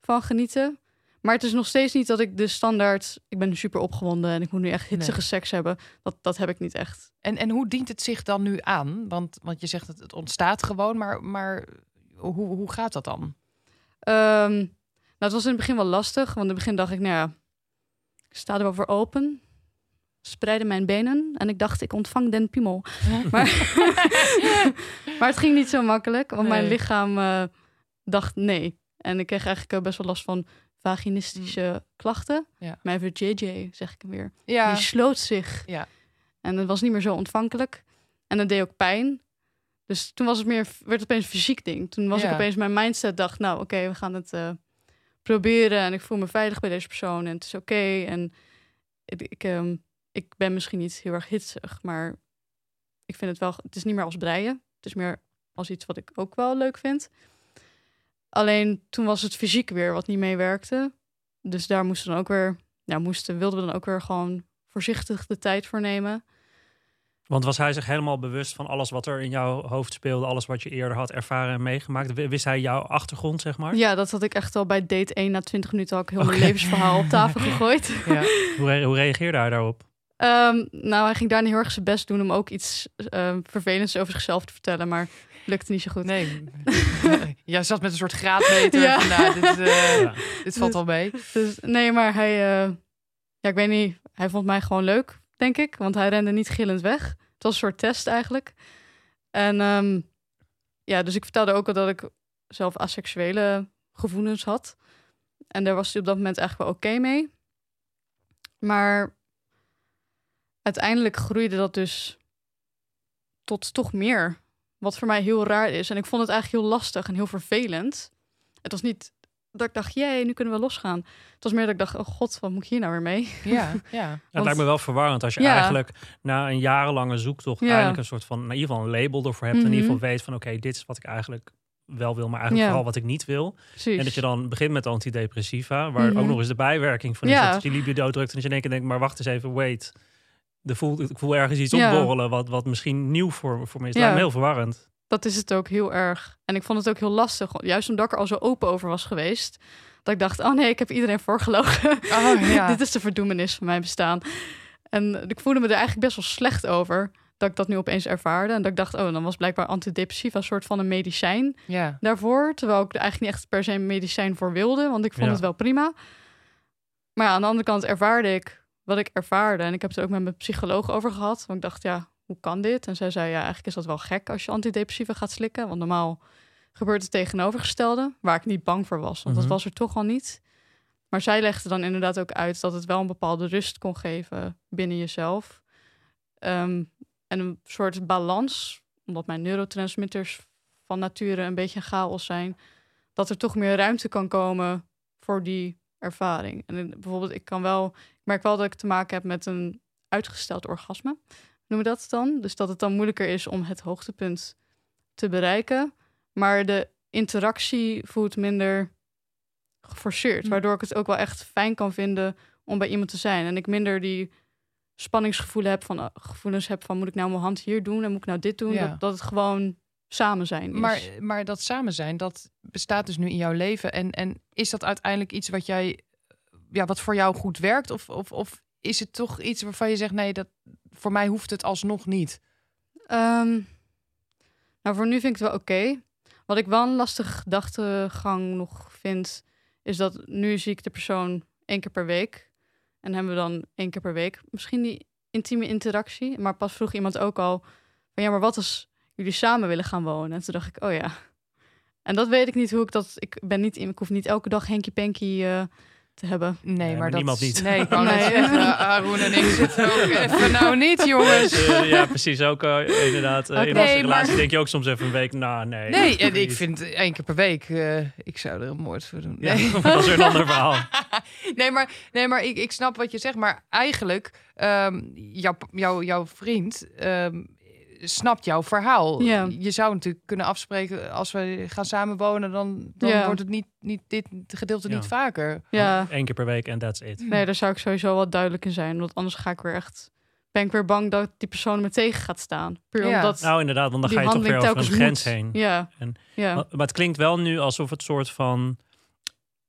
Speaker 3: van genieten. Maar het is nog steeds niet dat ik de standaard... Ik ben super opgewonden en ik moet nu echt hitsige seks hebben. Dat, dat heb ik niet echt.
Speaker 1: En, en hoe dient het zich dan nu aan? Want, want je zegt dat het ontstaat gewoon, maar, maar hoe, hoe gaat dat dan?
Speaker 3: Ehm, nou, het was in het begin wel lastig. Want in het begin dacht ik, nou ja, ik sta er wel voor open. Spreidde mijn benen en ik dacht, ik ontvang den piemel. Maar, maar het ging niet zo makkelijk, want mijn lichaam eh, dacht nee. En ik kreeg eigenlijk eh, best wel last van vaginistische klachten.
Speaker 1: Ja.
Speaker 3: Mijn VJJ, zeg ik hem weer.
Speaker 1: Ja,
Speaker 3: Die sloot zich.
Speaker 1: Ja.
Speaker 3: En het was niet meer zo ontvankelijk. En het deed ook pijn. Dus toen was het meer, werd het opeens een fysiek ding. Toen was
Speaker 1: Ja.
Speaker 3: ik opeens mijn mindset, dacht, nou oké, we gaan het eh, proberen. En ik voel me veilig bij deze persoon en het is oké. En ik, ik, ehm, ik ben misschien niet heel erg hitsig, maar ik vind het wel, het is niet meer als breien. Het is meer als iets wat ik ook wel leuk vind. Alleen toen was het fysiek weer wat niet meewerkte. Dus daar moesten we dan ook weer, ja, moesten, wilden we dan ook weer gewoon voorzichtig de tijd voor nemen.
Speaker 2: Want was hij zich helemaal bewust van alles wat er in jouw hoofd speelde, alles wat je eerder had ervaren en meegemaakt? Wist hij jouw achtergrond, zeg maar?
Speaker 3: Ja, dat had ik echt al bij date 1 na 20 minuten ik heel mijn levensverhaal op tafel gegooid.
Speaker 1: Ja.
Speaker 2: Hoe, re- hoe reageerde hij daarop?
Speaker 3: Ehm, nou, hij ging daar heel erg zijn best doen om ook iets ehm, vervelends over zichzelf te vertellen, maar lukte niet zo goed.
Speaker 1: Nee. Jij zat met een soort graadmeter.
Speaker 3: Ja.
Speaker 1: van, nou, dit, eh,
Speaker 2: Ja.
Speaker 1: dit valt wel mee.
Speaker 3: Dus, nee, maar hij, eh, ja, ik weet niet, hij vond mij gewoon leuk, denk ik, want hij rende niet gillend weg. Het was een soort test eigenlijk. En ehm, ja, dus ik vertelde ook al dat ik zelf asexuele gevoelens had. En daar was hij op dat moment eigenlijk wel oké mee. Maar uiteindelijk groeide dat dus tot toch meer. Wat voor mij heel raar is. En ik vond het eigenlijk heel lastig en heel vervelend. Het was niet dat ik dacht, jee, nu kunnen we losgaan. Het was meer dat ik dacht, oh god, wat moet ik hier nou weer mee?
Speaker 1: Ja, ja.
Speaker 2: Het
Speaker 3: Want-
Speaker 2: lijkt me wel verwarrend als je
Speaker 3: Ja.
Speaker 2: eigenlijk na een jarenlange zoektocht
Speaker 3: Ja.
Speaker 2: eigenlijk een soort van, in ieder geval een label ervoor hebt. In ieder
Speaker 3: Mhm.
Speaker 2: geval weet van, oké, dit is wat ik eigenlijk wel wil, maar eigenlijk
Speaker 3: Ja.
Speaker 2: vooral wat ik niet wil.
Speaker 3: Precies.
Speaker 2: En dat je dan begint met antidepressiva, waar
Speaker 3: Mhm.
Speaker 2: ook nog eens de bijwerking van is
Speaker 3: Ja.
Speaker 2: dat je libido drukt. En dat je in één keer denkt, maar wacht eens even, wait. De voel, ik voel ergens iets
Speaker 3: Ja.
Speaker 2: opborrelen wat, wat misschien nieuw voor, voor me is.
Speaker 3: Ja.
Speaker 2: Lijkt me heel verwarrend.
Speaker 3: Dat is het ook heel erg. En ik vond het ook heel lastig, juist omdat ik er al zo open over was geweest. Dat ik dacht, oh nee, ik heb iedereen voorgelogen.
Speaker 1: Oh, ja.
Speaker 3: Dit is de verdoemenis van mijn bestaan. En ik voelde me er eigenlijk best wel slecht over dat ik dat nu opeens ervaarde. En dat ik dacht, oh, dan was blijkbaar antidepressiva een soort van een medicijn
Speaker 1: ja.
Speaker 3: daarvoor. Terwijl ik er eigenlijk niet echt per se een medicijn voor wilde, want ik vond
Speaker 2: Ja.
Speaker 3: het wel prima. Maar ja, aan de andere kant ervaarde ik wat ik ervaarde. En ik heb het er ook met mijn psycholoog over gehad. Want ik dacht, ja, hoe kan dit? En zij zei, ja, eigenlijk is dat wel gek als je antidepressiva gaat slikken. Want normaal gebeurt het tegenovergestelde, waar ik niet bang voor was. Want
Speaker 2: Mhm.
Speaker 3: dat was er toch al niet. Maar zij legde dan inderdaad ook uit dat het wel een bepaalde rust kon geven binnen jezelf. Ehm, en een soort balans, omdat mijn neurotransmitters van nature een beetje chaos zijn, dat er toch meer ruimte kan komen voor die ervaring. En in- bijvoorbeeld, ik kan wel, ik merk wel dat ik te maken heb met een uitgesteld orgasme. Noemen we dat dan? Dus dat het dan moeilijker is om het hoogtepunt te bereiken. Maar de interactie voelt minder geforceerd.
Speaker 1: Hm.
Speaker 3: Waardoor ik het ook wel echt fijn kan vinden om bij iemand te zijn. En ik minder die spanningsgevoelens heb van, gevoelens heb van moet ik nou mijn hand hier doen en moet ik nou dit doen.
Speaker 1: Ja.
Speaker 3: Dat, dat het gewoon samen zijn is.
Speaker 1: Maar, maar dat samen zijn, dat bestaat dus nu in jouw leven. En, en is dat uiteindelijk iets wat jij, ja, wat voor jou goed werkt? Of, of, of is het toch iets waarvan je zegt, nee, dat, voor mij hoeft het alsnog niet?
Speaker 3: Ehm, nou, voor nu vind ik het wel oké. Wat ik wel een lastige gedachtegang nog vind, is dat nu zie ik de persoon één keer per week. En hebben we dan één keer per week misschien die intieme interactie. Maar pas vroeg iemand ook al van ja, maar wat als jullie samen willen gaan wonen? En toen dacht ik, oh ja. En dat weet ik niet hoe ik dat. Ik ben niet. Ik hoef niet elke dag Henkie Panky eh, te hebben.
Speaker 1: Nee,
Speaker 2: Nee,
Speaker 1: maar,
Speaker 2: maar
Speaker 1: dat
Speaker 2: niemand niet.
Speaker 1: Nee, ik
Speaker 3: Nee.
Speaker 1: uh, Arun en ik zitten ook even nou niet, jongens.
Speaker 2: Eh, ja, precies. Ook eh, inderdaad. eh, in
Speaker 3: Oké,
Speaker 2: onze
Speaker 1: maar-
Speaker 2: relatie denk je ook soms even een week, nou nee.
Speaker 1: Nee, en ik vind één keer per week, eh, ik zou er een moord voor doen.
Speaker 2: Ja,
Speaker 1: Nee.
Speaker 2: dat is weer een ander verhaal.
Speaker 1: nee, maar, nee, maar ik, ik snap wat je zegt. Maar eigenlijk, ehm jouw, jouw, jouw vriend ehm, snapt jouw verhaal.
Speaker 3: Ja.
Speaker 1: Je zou natuurlijk kunnen afspreken, als we gaan samenwonen, dan, dan
Speaker 3: Ja.
Speaker 1: wordt het niet, niet, dit gedeelte
Speaker 2: Ja.
Speaker 1: niet vaker.
Speaker 3: Ja,
Speaker 2: Eén keer per week en that's it.
Speaker 3: nee, daar zou ik sowieso wel duidelijk in zijn. Want anders ga ik weer echt. Ben ik weer bang dat die persoon me tegen gaat staan. Puur
Speaker 1: Ja.
Speaker 3: omdat
Speaker 2: Nou inderdaad, want dan ga je toch weer over een grens
Speaker 3: moet.
Speaker 2: heen.
Speaker 3: Ja.
Speaker 2: En-
Speaker 3: ja.
Speaker 2: Maar, maar het klinkt wel nu alsof het soort van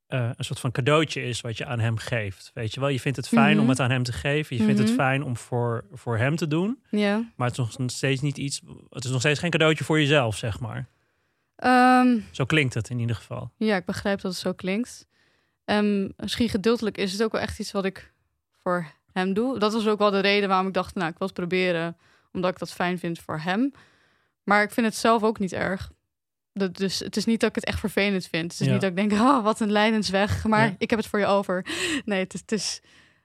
Speaker 2: eh, een soort van cadeautje is wat je aan hem geeft. Weet je wel, je vindt het fijn
Speaker 3: Mhm.
Speaker 2: om het aan hem te geven. Je vindt het
Speaker 3: Mhm.
Speaker 2: fijn om voor, voor hem te doen.
Speaker 3: ja.
Speaker 2: Maar het is nog steeds niet iets. Het is nog steeds geen cadeautje voor jezelf, zeg maar.
Speaker 3: Ehm,
Speaker 2: Zo klinkt het in ieder geval.
Speaker 3: ja, ik begrijp dat het zo klinkt. Ehm, misschien gedeeltelijk is het ook wel echt iets wat ik voor hem doe. Dat was ook wel de reden waarom ik dacht, nou, ik wil het proberen. Omdat ik dat fijn vind voor hem. Maar ik vind het zelf ook niet erg. Dat, dus het is niet dat ik het echt vervelend vind. Het is
Speaker 2: Ja.
Speaker 3: niet dat ik denk, oh, wat een lijdensweg. Maar
Speaker 2: Ja.
Speaker 3: ik heb het voor je over. Nee, het is, het, is,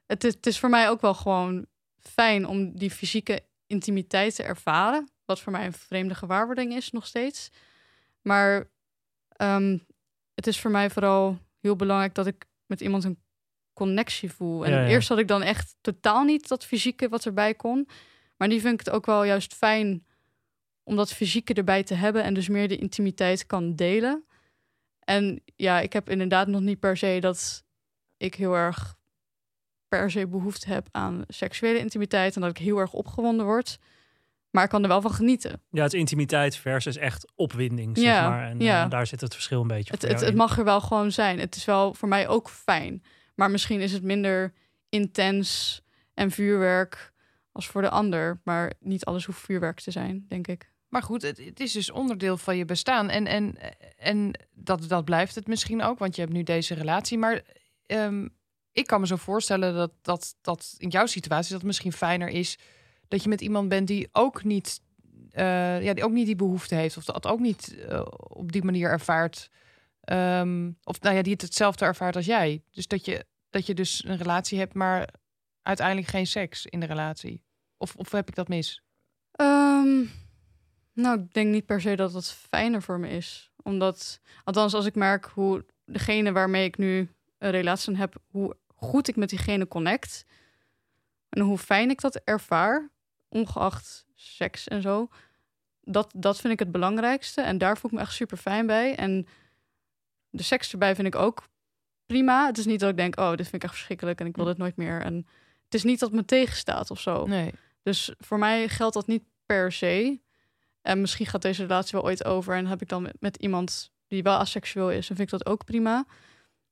Speaker 3: het, is, het is voor mij ook wel gewoon fijn om die fysieke intimiteit te ervaren. Wat voor mij een vreemde gewaarwording is nog steeds. Maar ehm, het is voor mij vooral heel belangrijk dat ik met iemand een connectie voel. En
Speaker 2: Ja, ja.
Speaker 3: eerst had ik dan echt totaal niet dat fysieke wat erbij kon. Maar nu vind ik het ook wel juist fijn om dat fysieke erbij te hebben en dus meer de intimiteit kan delen. En ja, ik heb inderdaad nog niet per se dat ik heel erg per se behoefte heb aan seksuele intimiteit en dat ik heel erg opgewonden word. Maar ik kan er wel van genieten.
Speaker 2: Ja, het is intimiteit versus echt opwinding, zeg
Speaker 3: Ja,
Speaker 2: maar. En
Speaker 3: ja.
Speaker 2: daar zit het verschil een beetje
Speaker 3: Het, het, het mag er wel gewoon zijn. Het is wel voor mij ook fijn. Maar misschien is het minder intens en vuurwerk als voor de ander. Maar niet alles hoeft vuurwerk te zijn, denk ik.
Speaker 1: Maar goed, het, het is dus onderdeel van je bestaan. En, en, en dat, dat blijft het misschien ook, want je hebt nu deze relatie. Maar ehm, ik kan me zo voorstellen dat, dat, dat in jouw situatie dat misschien fijner is dat je met iemand bent die ook niet, eh, ja, die ook niet die behoefte heeft. Of dat ook niet eh, op die manier ervaart. Ehm, of nou ja, die het hetzelfde ervaart als jij. Dus dat je, dat je dus een relatie hebt, maar uiteindelijk geen seks in de relatie. Of, of heb ik dat mis?
Speaker 3: Ehm, nou, ik denk niet per se dat het fijner voor me is. Omdat, althans, als ik merk hoe degene waarmee ik nu een relatie heb, hoe goed ik met diegene connect. En hoe fijn ik dat ervaar, ongeacht seks en zo. Dat, dat vind ik het belangrijkste. En daar voel ik me echt super fijn bij. En de seks erbij vind ik ook prima. Het is niet dat ik denk, oh, dit vind ik echt verschrikkelijk en ik wil dit nooit meer. En het is niet dat me tegenstaat of zo.
Speaker 1: Nee.
Speaker 3: Dus voor mij geldt dat niet per se. En misschien gaat deze relatie wel ooit over en heb ik dan met, met iemand die wel asexueel is, dan vind ik dat ook prima.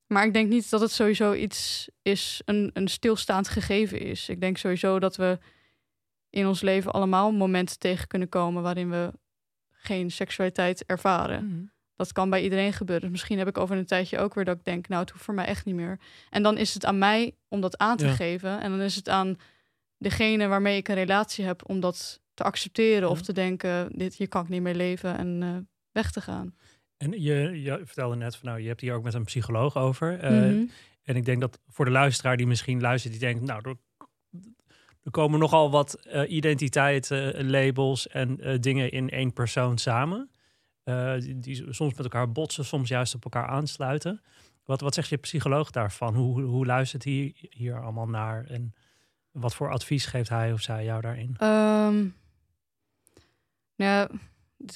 Speaker 3: Maar ik denk niet dat het sowieso iets is, een, een stilstaand gegeven is. Ik denk sowieso dat we in ons leven allemaal momenten tegen kunnen komen waarin we geen seksualiteit ervaren.
Speaker 1: Mhm.
Speaker 3: Dat kan bij iedereen gebeuren. Dus misschien heb ik over een tijdje ook weer dat ik denk, nou, het hoeft voor mij echt niet meer. En dan is het aan mij om dat aan te
Speaker 2: Ja.
Speaker 3: geven. En dan is het aan degene waarmee ik een relatie heb om dat te accepteren of te denken, dit hier kan ik niet meer leven en eh, weg te gaan.
Speaker 2: En je, je vertelde net van, nou, je hebt hier ook met een psycholoog over. Eh,
Speaker 3: Mhm.
Speaker 2: En ik denk dat voor de luisteraar die misschien luistert, die denkt, nou, er, er komen nogal wat eh, identiteiten, labels en dingen in één persoon samen. Die, die soms met elkaar botsen, soms juist op elkaar aansluiten. Wat, wat zegt je psycholoog daarvan? Hoe, hoe luistert hij hier allemaal naar? En wat voor advies geeft hij of zij jou daarin?
Speaker 3: Ehm, ja, het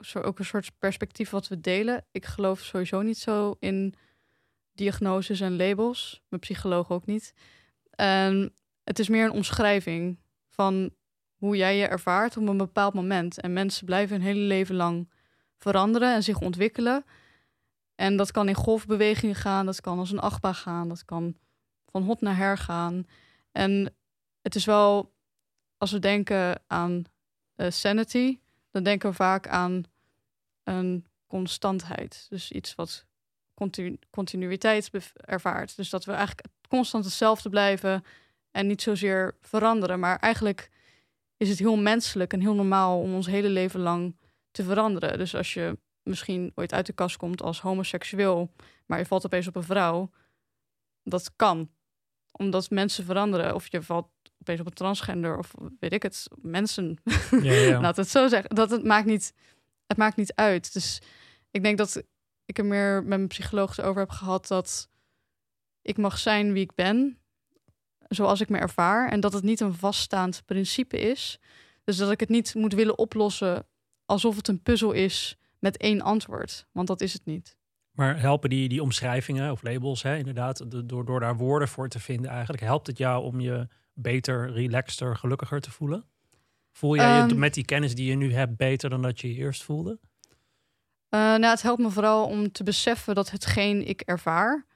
Speaker 3: is ook een soort perspectief wat we delen. Ik geloof sowieso niet zo in diagnoses en labels. Mijn psycholoog ook niet. En het is meer een omschrijving van hoe jij je ervaart op een bepaald moment. En mensen blijven hun hele leven lang veranderen en zich ontwikkelen. En dat kan in golfbewegingen gaan, dat kan als een achtbaan gaan, dat kan van hot naar her gaan. En het is wel, als we denken aan eh, sanity, dan denken we vaak aan een constantheid. Dus iets wat continu continuïteit ervaart. Dus dat we eigenlijk constant hetzelfde blijven en niet zozeer veranderen. Maar eigenlijk is het heel menselijk en heel normaal om ons hele leven lang te veranderen. Dus als je misschien ooit uit de kast komt als homoseksueel, maar je valt opeens op een vrouw, dat kan. Omdat mensen veranderen. Of je valt opeens op een transgender of weet ik het, mensen.
Speaker 2: Ja, ja.
Speaker 3: Laat het zo zeggen. Dat het maakt niet, het maakt niet uit. Dus ik denk dat ik er meer met mijn psycholoog over heb gehad dat ik mag zijn wie ik ben, zoals ik me ervaar, en dat het niet een vaststaand principe is. Dus dat ik het niet moet willen oplossen alsof het een puzzel is met één antwoord, want dat is het niet.
Speaker 2: Maar helpen die, die omschrijvingen of labels, hè, inderdaad, de- door, door daar woorden voor te vinden eigenlijk, helpt het jou om je beter, relaxter, gelukkiger te voelen? Voel jij je
Speaker 3: Ehm.
Speaker 2: met die kennis die je nu hebt beter dan dat je je eerst voelde?
Speaker 3: Eh, nou, het helpt me vooral om te beseffen dat hetgeen ik ervaar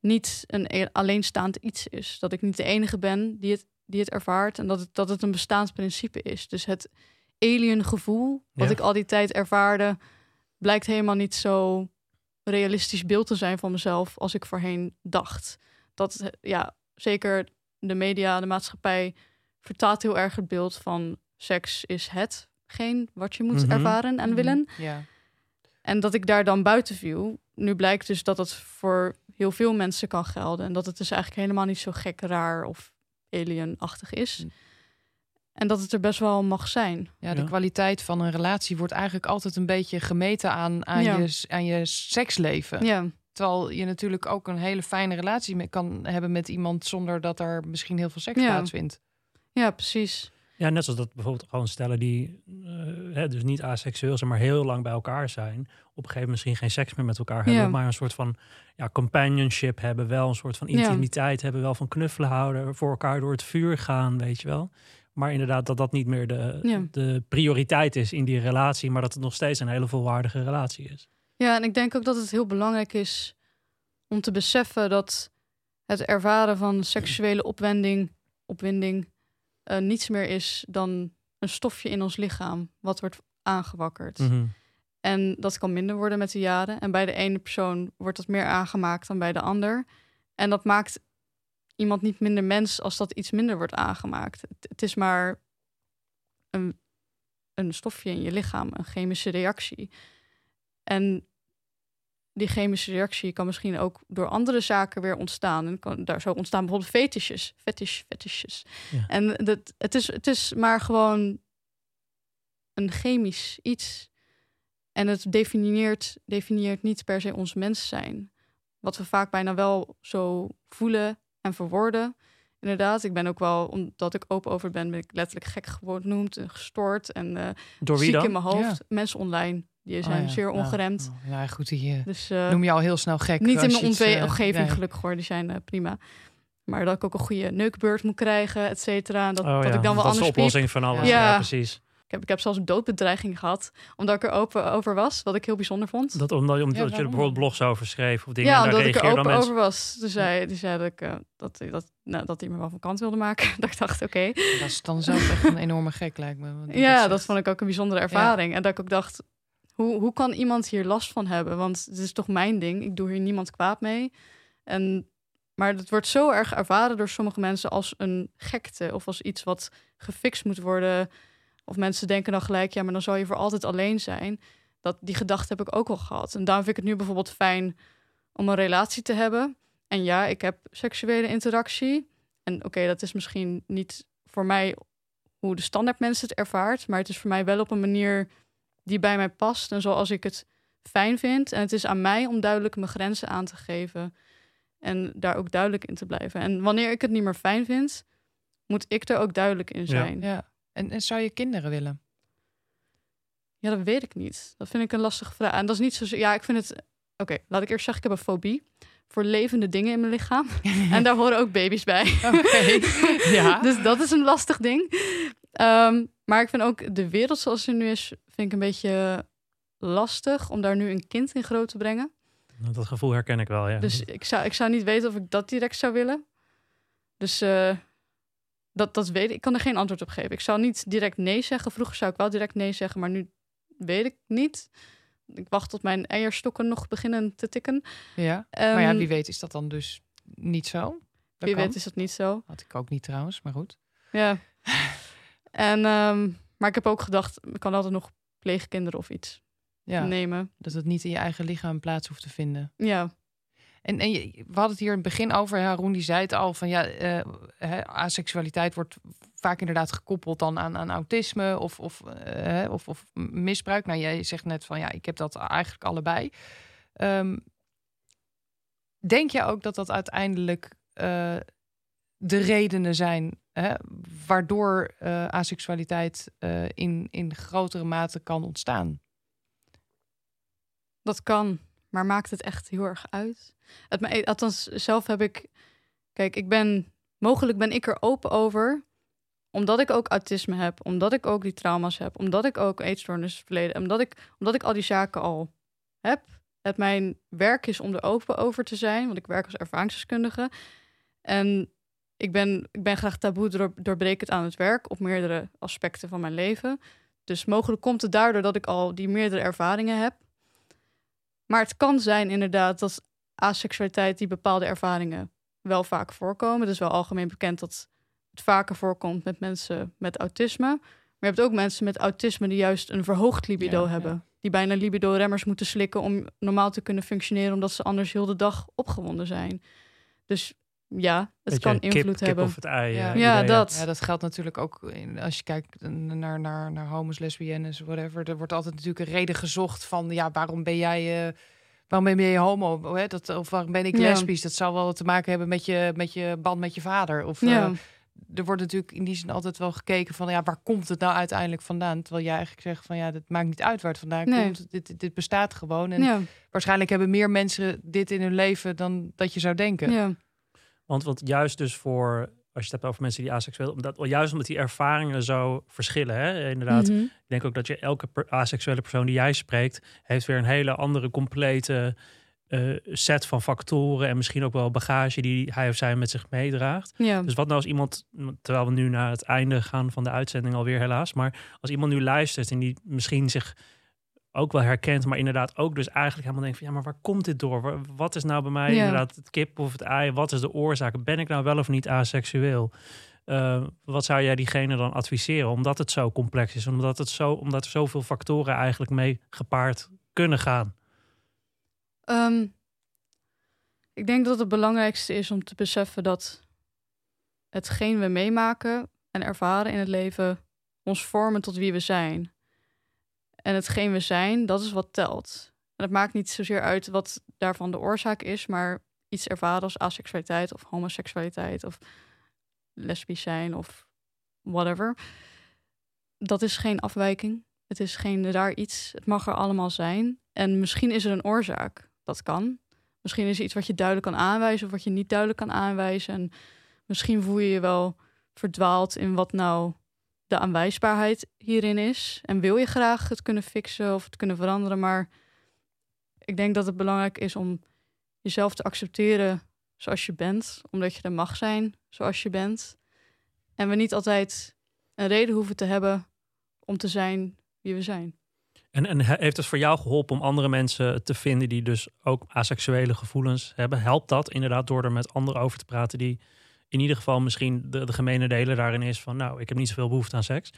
Speaker 3: niet een e- alleenstaand iets is. Dat ik niet de enige ben die het, die het ervaart en dat het, dat het een bestaand principe is. Dus het alien gevoel wat
Speaker 2: Ja.
Speaker 3: ik al die tijd ervaarde, blijkt helemaal niet zo realistisch beeld te zijn van mezelf als ik voorheen dacht. Dat, ja, zeker de media, de maatschappij vertaalt heel erg het beeld van seks is hetgeen wat je moet
Speaker 2: Mhm.
Speaker 3: ervaren en willen.
Speaker 1: Ja.
Speaker 3: En dat ik daar dan buiten viel. Nu blijkt dus dat het voor heel veel mensen kan gelden. En dat het dus eigenlijk helemaal niet zo gek, raar of alienachtig is.
Speaker 1: Mm.
Speaker 3: En dat het er best wel mag zijn.
Speaker 1: Ja, de
Speaker 2: Ja.
Speaker 1: kwaliteit van een relatie wordt eigenlijk altijd een beetje gemeten aan, aan,
Speaker 3: Ja.
Speaker 1: je, aan je seksleven.
Speaker 3: Ja,
Speaker 1: Terwijl je natuurlijk ook een hele fijne relatie mee kan hebben met iemand zonder dat er misschien heel veel seks
Speaker 3: Ja.
Speaker 1: plaatsvindt.
Speaker 3: ja precies.
Speaker 2: Ja, net zoals dat bijvoorbeeld gewoon stellen die eh, hè, dus niet asexueel zijn, maar heel lang bij elkaar zijn. Op een gegeven moment misschien geen seks meer met elkaar hebben,
Speaker 3: Ja.
Speaker 2: maar een soort van ja, companionship hebben, wel een soort van
Speaker 3: Ja.
Speaker 2: intimiteit hebben, wel van knuffelen houden, voor elkaar door het vuur gaan, weet je wel. Maar inderdaad, dat dat niet meer de,
Speaker 3: Ja.
Speaker 2: de prioriteit is in die relatie, maar dat het nog steeds een hele volwaardige relatie is.
Speaker 3: Ja, en ik denk ook dat het heel belangrijk is om te beseffen dat het ervaren van seksuele opwending, opwinding eh, niets meer is dan een stofje in ons lichaam wat wordt aangewakkerd.
Speaker 2: Mhm.
Speaker 3: En dat kan minder worden met de jaren. En bij de ene persoon wordt dat meer aangemaakt dan bij de ander. En dat maakt iemand niet minder mens als dat iets minder wordt aangemaakt. Het, het is maar een, een stofje in je lichaam, een chemische reactie. En die chemische reactie kan misschien ook door andere zaken weer ontstaan. En kan, daar zo ontstaan bijvoorbeeld fetishes, fetish, fetishes.
Speaker 2: Ja.
Speaker 3: En dat, het, is, het is maar gewoon een chemisch iets. En het definieert, definieert niet per se ons mens zijn. Wat we vaak bijna wel zo voelen en verwoorden. Inderdaad, ik ben ook wel, omdat ik open over ben, ben ik letterlijk gek genoemd en gestoord en eh,
Speaker 2: Door wie
Speaker 3: ziek
Speaker 2: dan?
Speaker 3: in mijn hoofd. Mensen online, die zijn
Speaker 1: Oh ja,
Speaker 3: zeer ongeremd.
Speaker 1: Oh, Ja, goed, eh,
Speaker 3: Dus eh,
Speaker 1: noem je al heel snel gek.
Speaker 3: niet in mijn
Speaker 1: eh,
Speaker 3: omgeving
Speaker 1: nee.
Speaker 3: gelukkig hoor, die zijn prima. Maar dat ik ook een goede neukbeurt moet krijgen, et cetera. En dat,
Speaker 2: Oh
Speaker 3: dat ik dan wel
Speaker 2: dat is de
Speaker 3: anders piep.
Speaker 2: oplossing van alles.
Speaker 3: Ja,
Speaker 2: precies.
Speaker 3: Ik heb, ik heb zelfs een doodbedreiging gehad, omdat ik er open over was, wat ik heel bijzonder vond.
Speaker 2: Dat omdat, omdat je er
Speaker 1: waarom?
Speaker 2: bijvoorbeeld blogs over schreef of dingen.
Speaker 3: ja, omdat ik er open
Speaker 2: mensen.
Speaker 3: over was. Toen zei, die zei dat, ik, eh, dat, dat, nou, dat hij me wel van kant wilde maken. dat ik dacht, oké.
Speaker 1: Dat is dan zelf echt een enorme gek, lijkt me.
Speaker 3: Ja, dat vond ik ook een bijzondere ervaring. En dat ik ook dacht, hoe, hoe kan iemand hier last van hebben? Want het is toch mijn ding. Ik doe hier niemand kwaad mee. En, maar het wordt zo erg ervaren door sommige mensen als een gekte of als iets wat gefixt moet worden. Of mensen denken dan gelijk, ja, maar dan zal je voor altijd alleen zijn. Dat, die gedachte heb ik ook al gehad. En daarom vind ik het nu bijvoorbeeld fijn om een relatie te hebben. En ja, ik heb seksuele interactie. En oké, dat is misschien niet voor mij hoe de standaard mensen het ervaart. Maar het is voor mij wel op een manier die bij mij past. En zoals ik het fijn vind. En het is aan mij om duidelijk mijn grenzen aan te geven. En daar ook duidelijk in te blijven. En wanneer ik het niet meer fijn vind, moet ik er ook duidelijk in zijn. Ja,
Speaker 1: Ja. En, en zou je kinderen willen?
Speaker 3: dat weet ik niet. Dat vind ik een lastige vraag. En dat is niet zo. Ja, ik vind het. Oké, laat ik eerst zeggen, ik heb een fobie voor levende dingen in mijn lichaam. En daar horen ook baby's bij.
Speaker 1: Oké. Ja.
Speaker 3: dus dat is een lastig ding. Ehm, maar ik vind ook de wereld zoals ze nu is, vind ik een beetje lastig om daar nu een kind in groot te brengen.
Speaker 2: Nou, Dat gevoel herken ik wel, ja.
Speaker 3: Dus ik zou, ik zou niet weten of ik dat direct zou willen. Dus eh, dat, dat weet ik. Ik kan er geen antwoord op geven. Ik zou niet direct nee zeggen. Vroeger zou ik wel direct nee zeggen, maar nu weet ik niet. Ik wacht tot mijn eierstokken nog beginnen te tikken.
Speaker 1: ja. maar ja,
Speaker 3: Ehm,
Speaker 1: wie weet is dat dan dus niet zo? Dat
Speaker 3: wie
Speaker 1: kan.
Speaker 3: weet is dat niet zo.
Speaker 1: Had ik ook niet trouwens, maar goed.
Speaker 3: Ja. en, ehm, maar ik heb ook gedacht, ik kan altijd nog pleegkinderen of iets
Speaker 1: Ja,
Speaker 3: nemen.
Speaker 1: dat het niet in je eigen lichaam plaats hoeft te vinden.
Speaker 3: Ja,
Speaker 1: En, en we hadden het hier in het begin over, ja, Roen die zei het al, van ja, eh, hè, asexualiteit wordt vaak inderdaad gekoppeld dan aan, aan autisme of, of, eh, of, of misbruik. Nou, jij zegt net van ja, ik heb dat eigenlijk allebei. Ehm, denk je ook dat dat uiteindelijk eh, de redenen zijn hè, waardoor eh asexualiteit eh, in, in grotere mate kan ontstaan?
Speaker 3: dat kan. Maar maakt het echt heel erg uit? Me- althans, zelf heb ik... Kijk, ik ben... Mogelijk ben ik er open over. Omdat ik ook autisme heb. Omdat ik ook die trauma's heb. Omdat ik ook eetstoornis verleden. Omdat ik, omdat ik al die zaken al heb. Het mijn werk is om er open over te zijn. Want ik werk als ervaringsdeskundige. En ik ben, ik ben graag taboe door, doorbrekend aan het werk. Op meerdere aspecten van mijn leven. Dus mogelijk komt het daardoor dat ik al die meerdere ervaringen heb. Maar het kan zijn inderdaad dat asexualiteit die bepaalde ervaringen wel vaak voorkomen. Het is wel algemeen bekend dat het vaker voorkomt met mensen met autisme. Maar je hebt ook mensen met autisme die juist een verhoogd libido
Speaker 1: Ja, ja.
Speaker 3: hebben. Die bijna libido-remmers moeten slikken om normaal te kunnen functioneren, omdat ze anders heel de dag opgewonden zijn. Dus ja, het
Speaker 2: Beetje
Speaker 3: kan
Speaker 2: kip-
Speaker 3: invloed
Speaker 2: kip
Speaker 3: hebben.
Speaker 2: of het ei.
Speaker 1: Ja.
Speaker 2: eh,
Speaker 3: Ja,
Speaker 2: idee,
Speaker 3: dat.
Speaker 1: Ja, dat geldt natuurlijk ook in, als je kijkt naar, naar, naar homo's, lesbiennes, whatever. Er wordt altijd natuurlijk een reden gezocht van, ja, waarom ben jij, eh, waarom ben je homo? Hè? Dat, of waarom ben ik
Speaker 3: Ja.
Speaker 1: lesbisch? Dat zou wel te maken hebben met je, met je band met je vader. Of,
Speaker 3: Ja.
Speaker 1: eh, er wordt natuurlijk in die zin altijd wel gekeken van, ja, waar komt het nou uiteindelijk vandaan? Terwijl jij eigenlijk zegt van, ja, dat maakt niet uit waar het vandaan
Speaker 3: Nee.
Speaker 1: komt. Dit, dit bestaat gewoon. En
Speaker 3: ja,
Speaker 1: waarschijnlijk hebben meer mensen dit in hun leven dan dat je zou denken.
Speaker 2: Want, want juist dus voor als je het hebt over mensen die aseksueel... Omdat, juist omdat die ervaringen zo verschillen. Hè? Inderdaad,
Speaker 3: Mhm.
Speaker 2: ik denk ook dat je elke per- aseksuele persoon die jij spreekt... heeft weer een hele andere complete eh, set van factoren... en misschien ook wel bagage die hij of zij met zich meedraagt.
Speaker 3: Ja.
Speaker 2: Dus wat nou als iemand, terwijl we nu naar het einde gaan van de uitzending alweer helaas, maar als iemand nu luistert en die misschien zich ook wel herkent, maar inderdaad ook dus eigenlijk helemaal denkt van ja, maar waar komt dit door? Wa- Wat is nou bij mij
Speaker 3: Ja.
Speaker 2: inderdaad het kip of het ei? Wat is de oorzaak? Ben ik nou wel of niet aseksueel? Eh, wat zou jij diegene dan adviseren? Omdat het zo complex is, omdat, het zo, omdat er zoveel factoren eigenlijk mee gepaard kunnen gaan.
Speaker 3: Ehm, ik denk dat het belangrijkste is om te beseffen dat hetgeen we meemaken en ervaren in het leven ons vormen tot wie we zijn. En hetgeen we zijn, dat is wat telt. En het maakt niet zozeer uit wat daarvan de oorzaak is, maar iets ervaren als aseksualiteit of homoseksualiteit of lesbisch zijn of whatever. Dat is geen afwijking. Het is geen raar iets. Het mag er allemaal zijn. En misschien is er een oorzaak. Dat kan. Misschien is er iets wat je duidelijk kan aanwijzen of wat je niet duidelijk kan aanwijzen. En misschien voel je je wel verdwaald in wat nou de aanwijsbaarheid hierin is. En wil je graag het kunnen fixen of het kunnen veranderen. Maar ik denk dat het belangrijk is om jezelf te accepteren zoals je bent. Omdat je er mag zijn zoals je bent. En we niet altijd een reden hoeven te hebben om te zijn wie we zijn.
Speaker 2: En, en he- heeft het voor jou geholpen om andere mensen te vinden die dus ook aseksuele gevoelens hebben? Helpt dat inderdaad door er met anderen over te praten die in ieder geval misschien de, de gemene delen daarin is van nou, ik heb niet zoveel behoefte aan seks.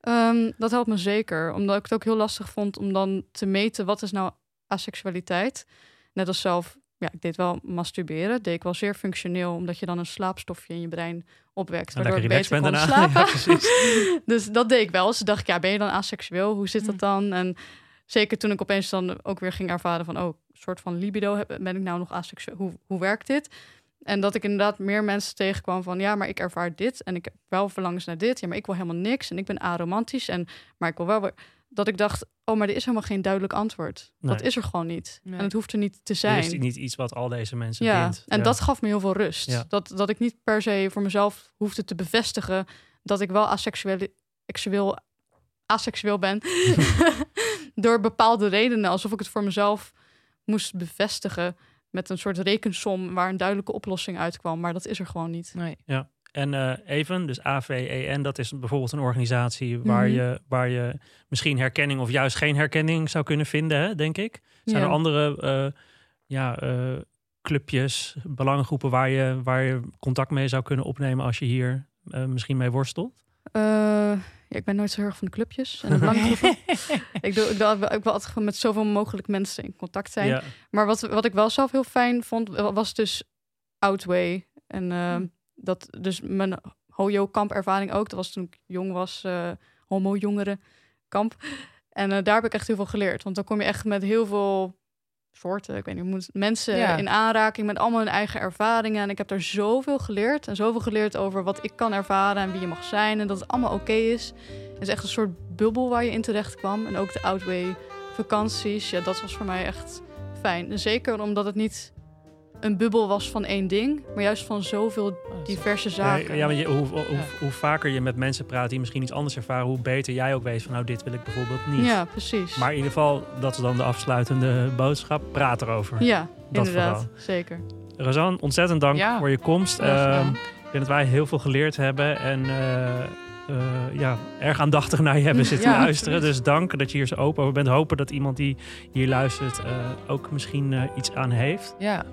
Speaker 3: Ehm, dat helpt me zeker, omdat ik het ook heel lastig vond om dan te meten wat is nou aseksualiteit. Net als zelf, ja, ik deed wel masturberen, deed ik wel zeer functioneel, omdat je dan een slaapstofje in je brein opwekt,
Speaker 2: En
Speaker 3: waardoor ik beter kon slapen.
Speaker 2: Ja,
Speaker 3: dus dat deed ik wel. Dus dacht ik, ja, ben je dan aseksueel? Hoe zit dat dan? En zeker toen ik opeens dan ook weer ging ervaren van, oh, een soort van libido, heb- ben ik nou nog aseksueel? Hoe, hoe werkt dit? En dat ik inderdaad meer mensen tegenkwam van, ja, maar ik ervaar dit en ik heb wel verlangens naar dit. Ja, maar ik wil helemaal niks en ik ben aromantisch en, maar ik wil wel weer... Dat ik dacht, oh, maar er is helemaal geen duidelijk antwoord. Dat is er gewoon niet.
Speaker 1: Nee.
Speaker 3: En het hoeft er niet te
Speaker 2: Er
Speaker 3: zijn.
Speaker 2: is niet iets wat al deze mensen
Speaker 3: Ja,
Speaker 2: bindt.
Speaker 3: en
Speaker 2: Ja.
Speaker 3: dat gaf me heel veel rust.
Speaker 2: Ja.
Speaker 3: Dat, dat ik niet per se voor mezelf hoefde te bevestigen dat ik wel aseksueel, seksueel, aseksueel ben. Door bepaalde redenen, alsof ik het voor mezelf moest bevestigen met een soort rekensom waar een duidelijke oplossing uitkwam. Maar dat is er gewoon niet.
Speaker 1: Nee.
Speaker 2: En eh, even, dus AVEN, dat is bijvoorbeeld een organisatie waar,
Speaker 3: Mhm.
Speaker 2: je, waar je misschien herkenning of juist geen herkenning zou kunnen vinden, hè, denk ik. Zijn
Speaker 3: Ja.
Speaker 2: er andere eh, ja, eh, clubjes, belangengroepen waar je, waar je contact mee zou kunnen opnemen als je hier eh, misschien mee worstelt?
Speaker 3: Eh, ja, ik ben nooit zo heel erg van de clubjes en de belangengroepen. ik, doe, ik, wil, ik wil altijd gewoon met zoveel mogelijk mensen in contact zijn.
Speaker 2: Ja,
Speaker 3: Maar wat, wat ik wel zelf heel fijn vond, was dus Outway. En eh, dat, dus mijn Hojo-kampervaring ook. Dat was toen ik jong was, eh homo-jongerenkamp. En daar heb ik echt heel veel geleerd. Want dan kom je echt met heel veel soorten, ik weet niet, moet- mensen
Speaker 1: Ja.
Speaker 3: in aanraking met allemaal hun eigen ervaringen. En ik heb daar zoveel geleerd. En zoveel geleerd over wat ik kan ervaren en wie je mag zijn. En dat het allemaal oké is. Het is echt een soort bubbel waar je in terecht kwam. En ook de Outway vakanties. Ja, dat was voor mij echt fijn. Zeker omdat het niet een bubbel was van één ding, maar juist van zoveel diverse zaken.
Speaker 2: Ja, ja, want je, hoe, hoe, hoe,
Speaker 1: Ja.
Speaker 2: hoe vaker je met mensen praat die misschien iets anders ervaren, hoe beter jij ook weet van nou, dit wil ik bijvoorbeeld niet.
Speaker 3: Ja, precies.
Speaker 2: Maar in ieder geval, dat is dan de afsluitende boodschap. Praat erover.
Speaker 3: ja,
Speaker 2: dat
Speaker 3: inderdaad,
Speaker 2: vooral.
Speaker 3: zeker.
Speaker 2: Razan, ontzettend dank
Speaker 1: Ja.
Speaker 2: voor je komst. Ehm, ik denk dat wij heel veel geleerd hebben en eh, eh, ja, erg aandachtig naar je hebben zitten
Speaker 1: Ja.
Speaker 2: luisteren. Dus dank dat je hier zo open over bent. Hopen dat iemand die hier luistert eh, ook misschien eh, iets aan heeft.
Speaker 1: Ja,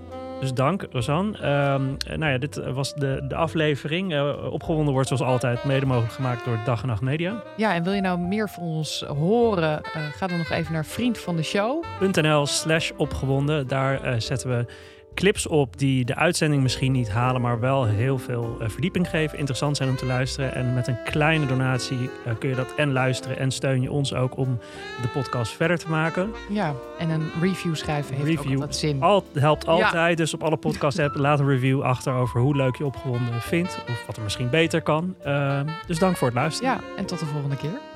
Speaker 2: Dus dank, Rosanne. Ehm, eh, nou ja, dit was de, de aflevering. Eh, opgewonden wordt zoals altijd mede mogelijk gemaakt door Dag en Nacht Media.
Speaker 1: ja, en wil je nou meer van ons horen? eh, ga dan nog even naar Vriend van de Show.
Speaker 2: .nl slash opgewonden. Daar eh, zetten we clips op die de uitzending misschien niet halen, maar wel heel veel eh, verdieping geven. Interessant zijn om te luisteren. En met een kleine donatie eh, kun je dat en luisteren en steun je ons ook om de podcast verder te maken.
Speaker 1: Ja, en een review schrijven heeft
Speaker 2: Review.
Speaker 1: ook altijd zin.
Speaker 2: Al, helpt altijd. Dus op alle podcast apps laat een review achter over hoe leuk je opgewonden vindt. Of wat er misschien beter kan. Ehm, dus dank voor het luisteren.
Speaker 1: Ja, en tot de volgende keer.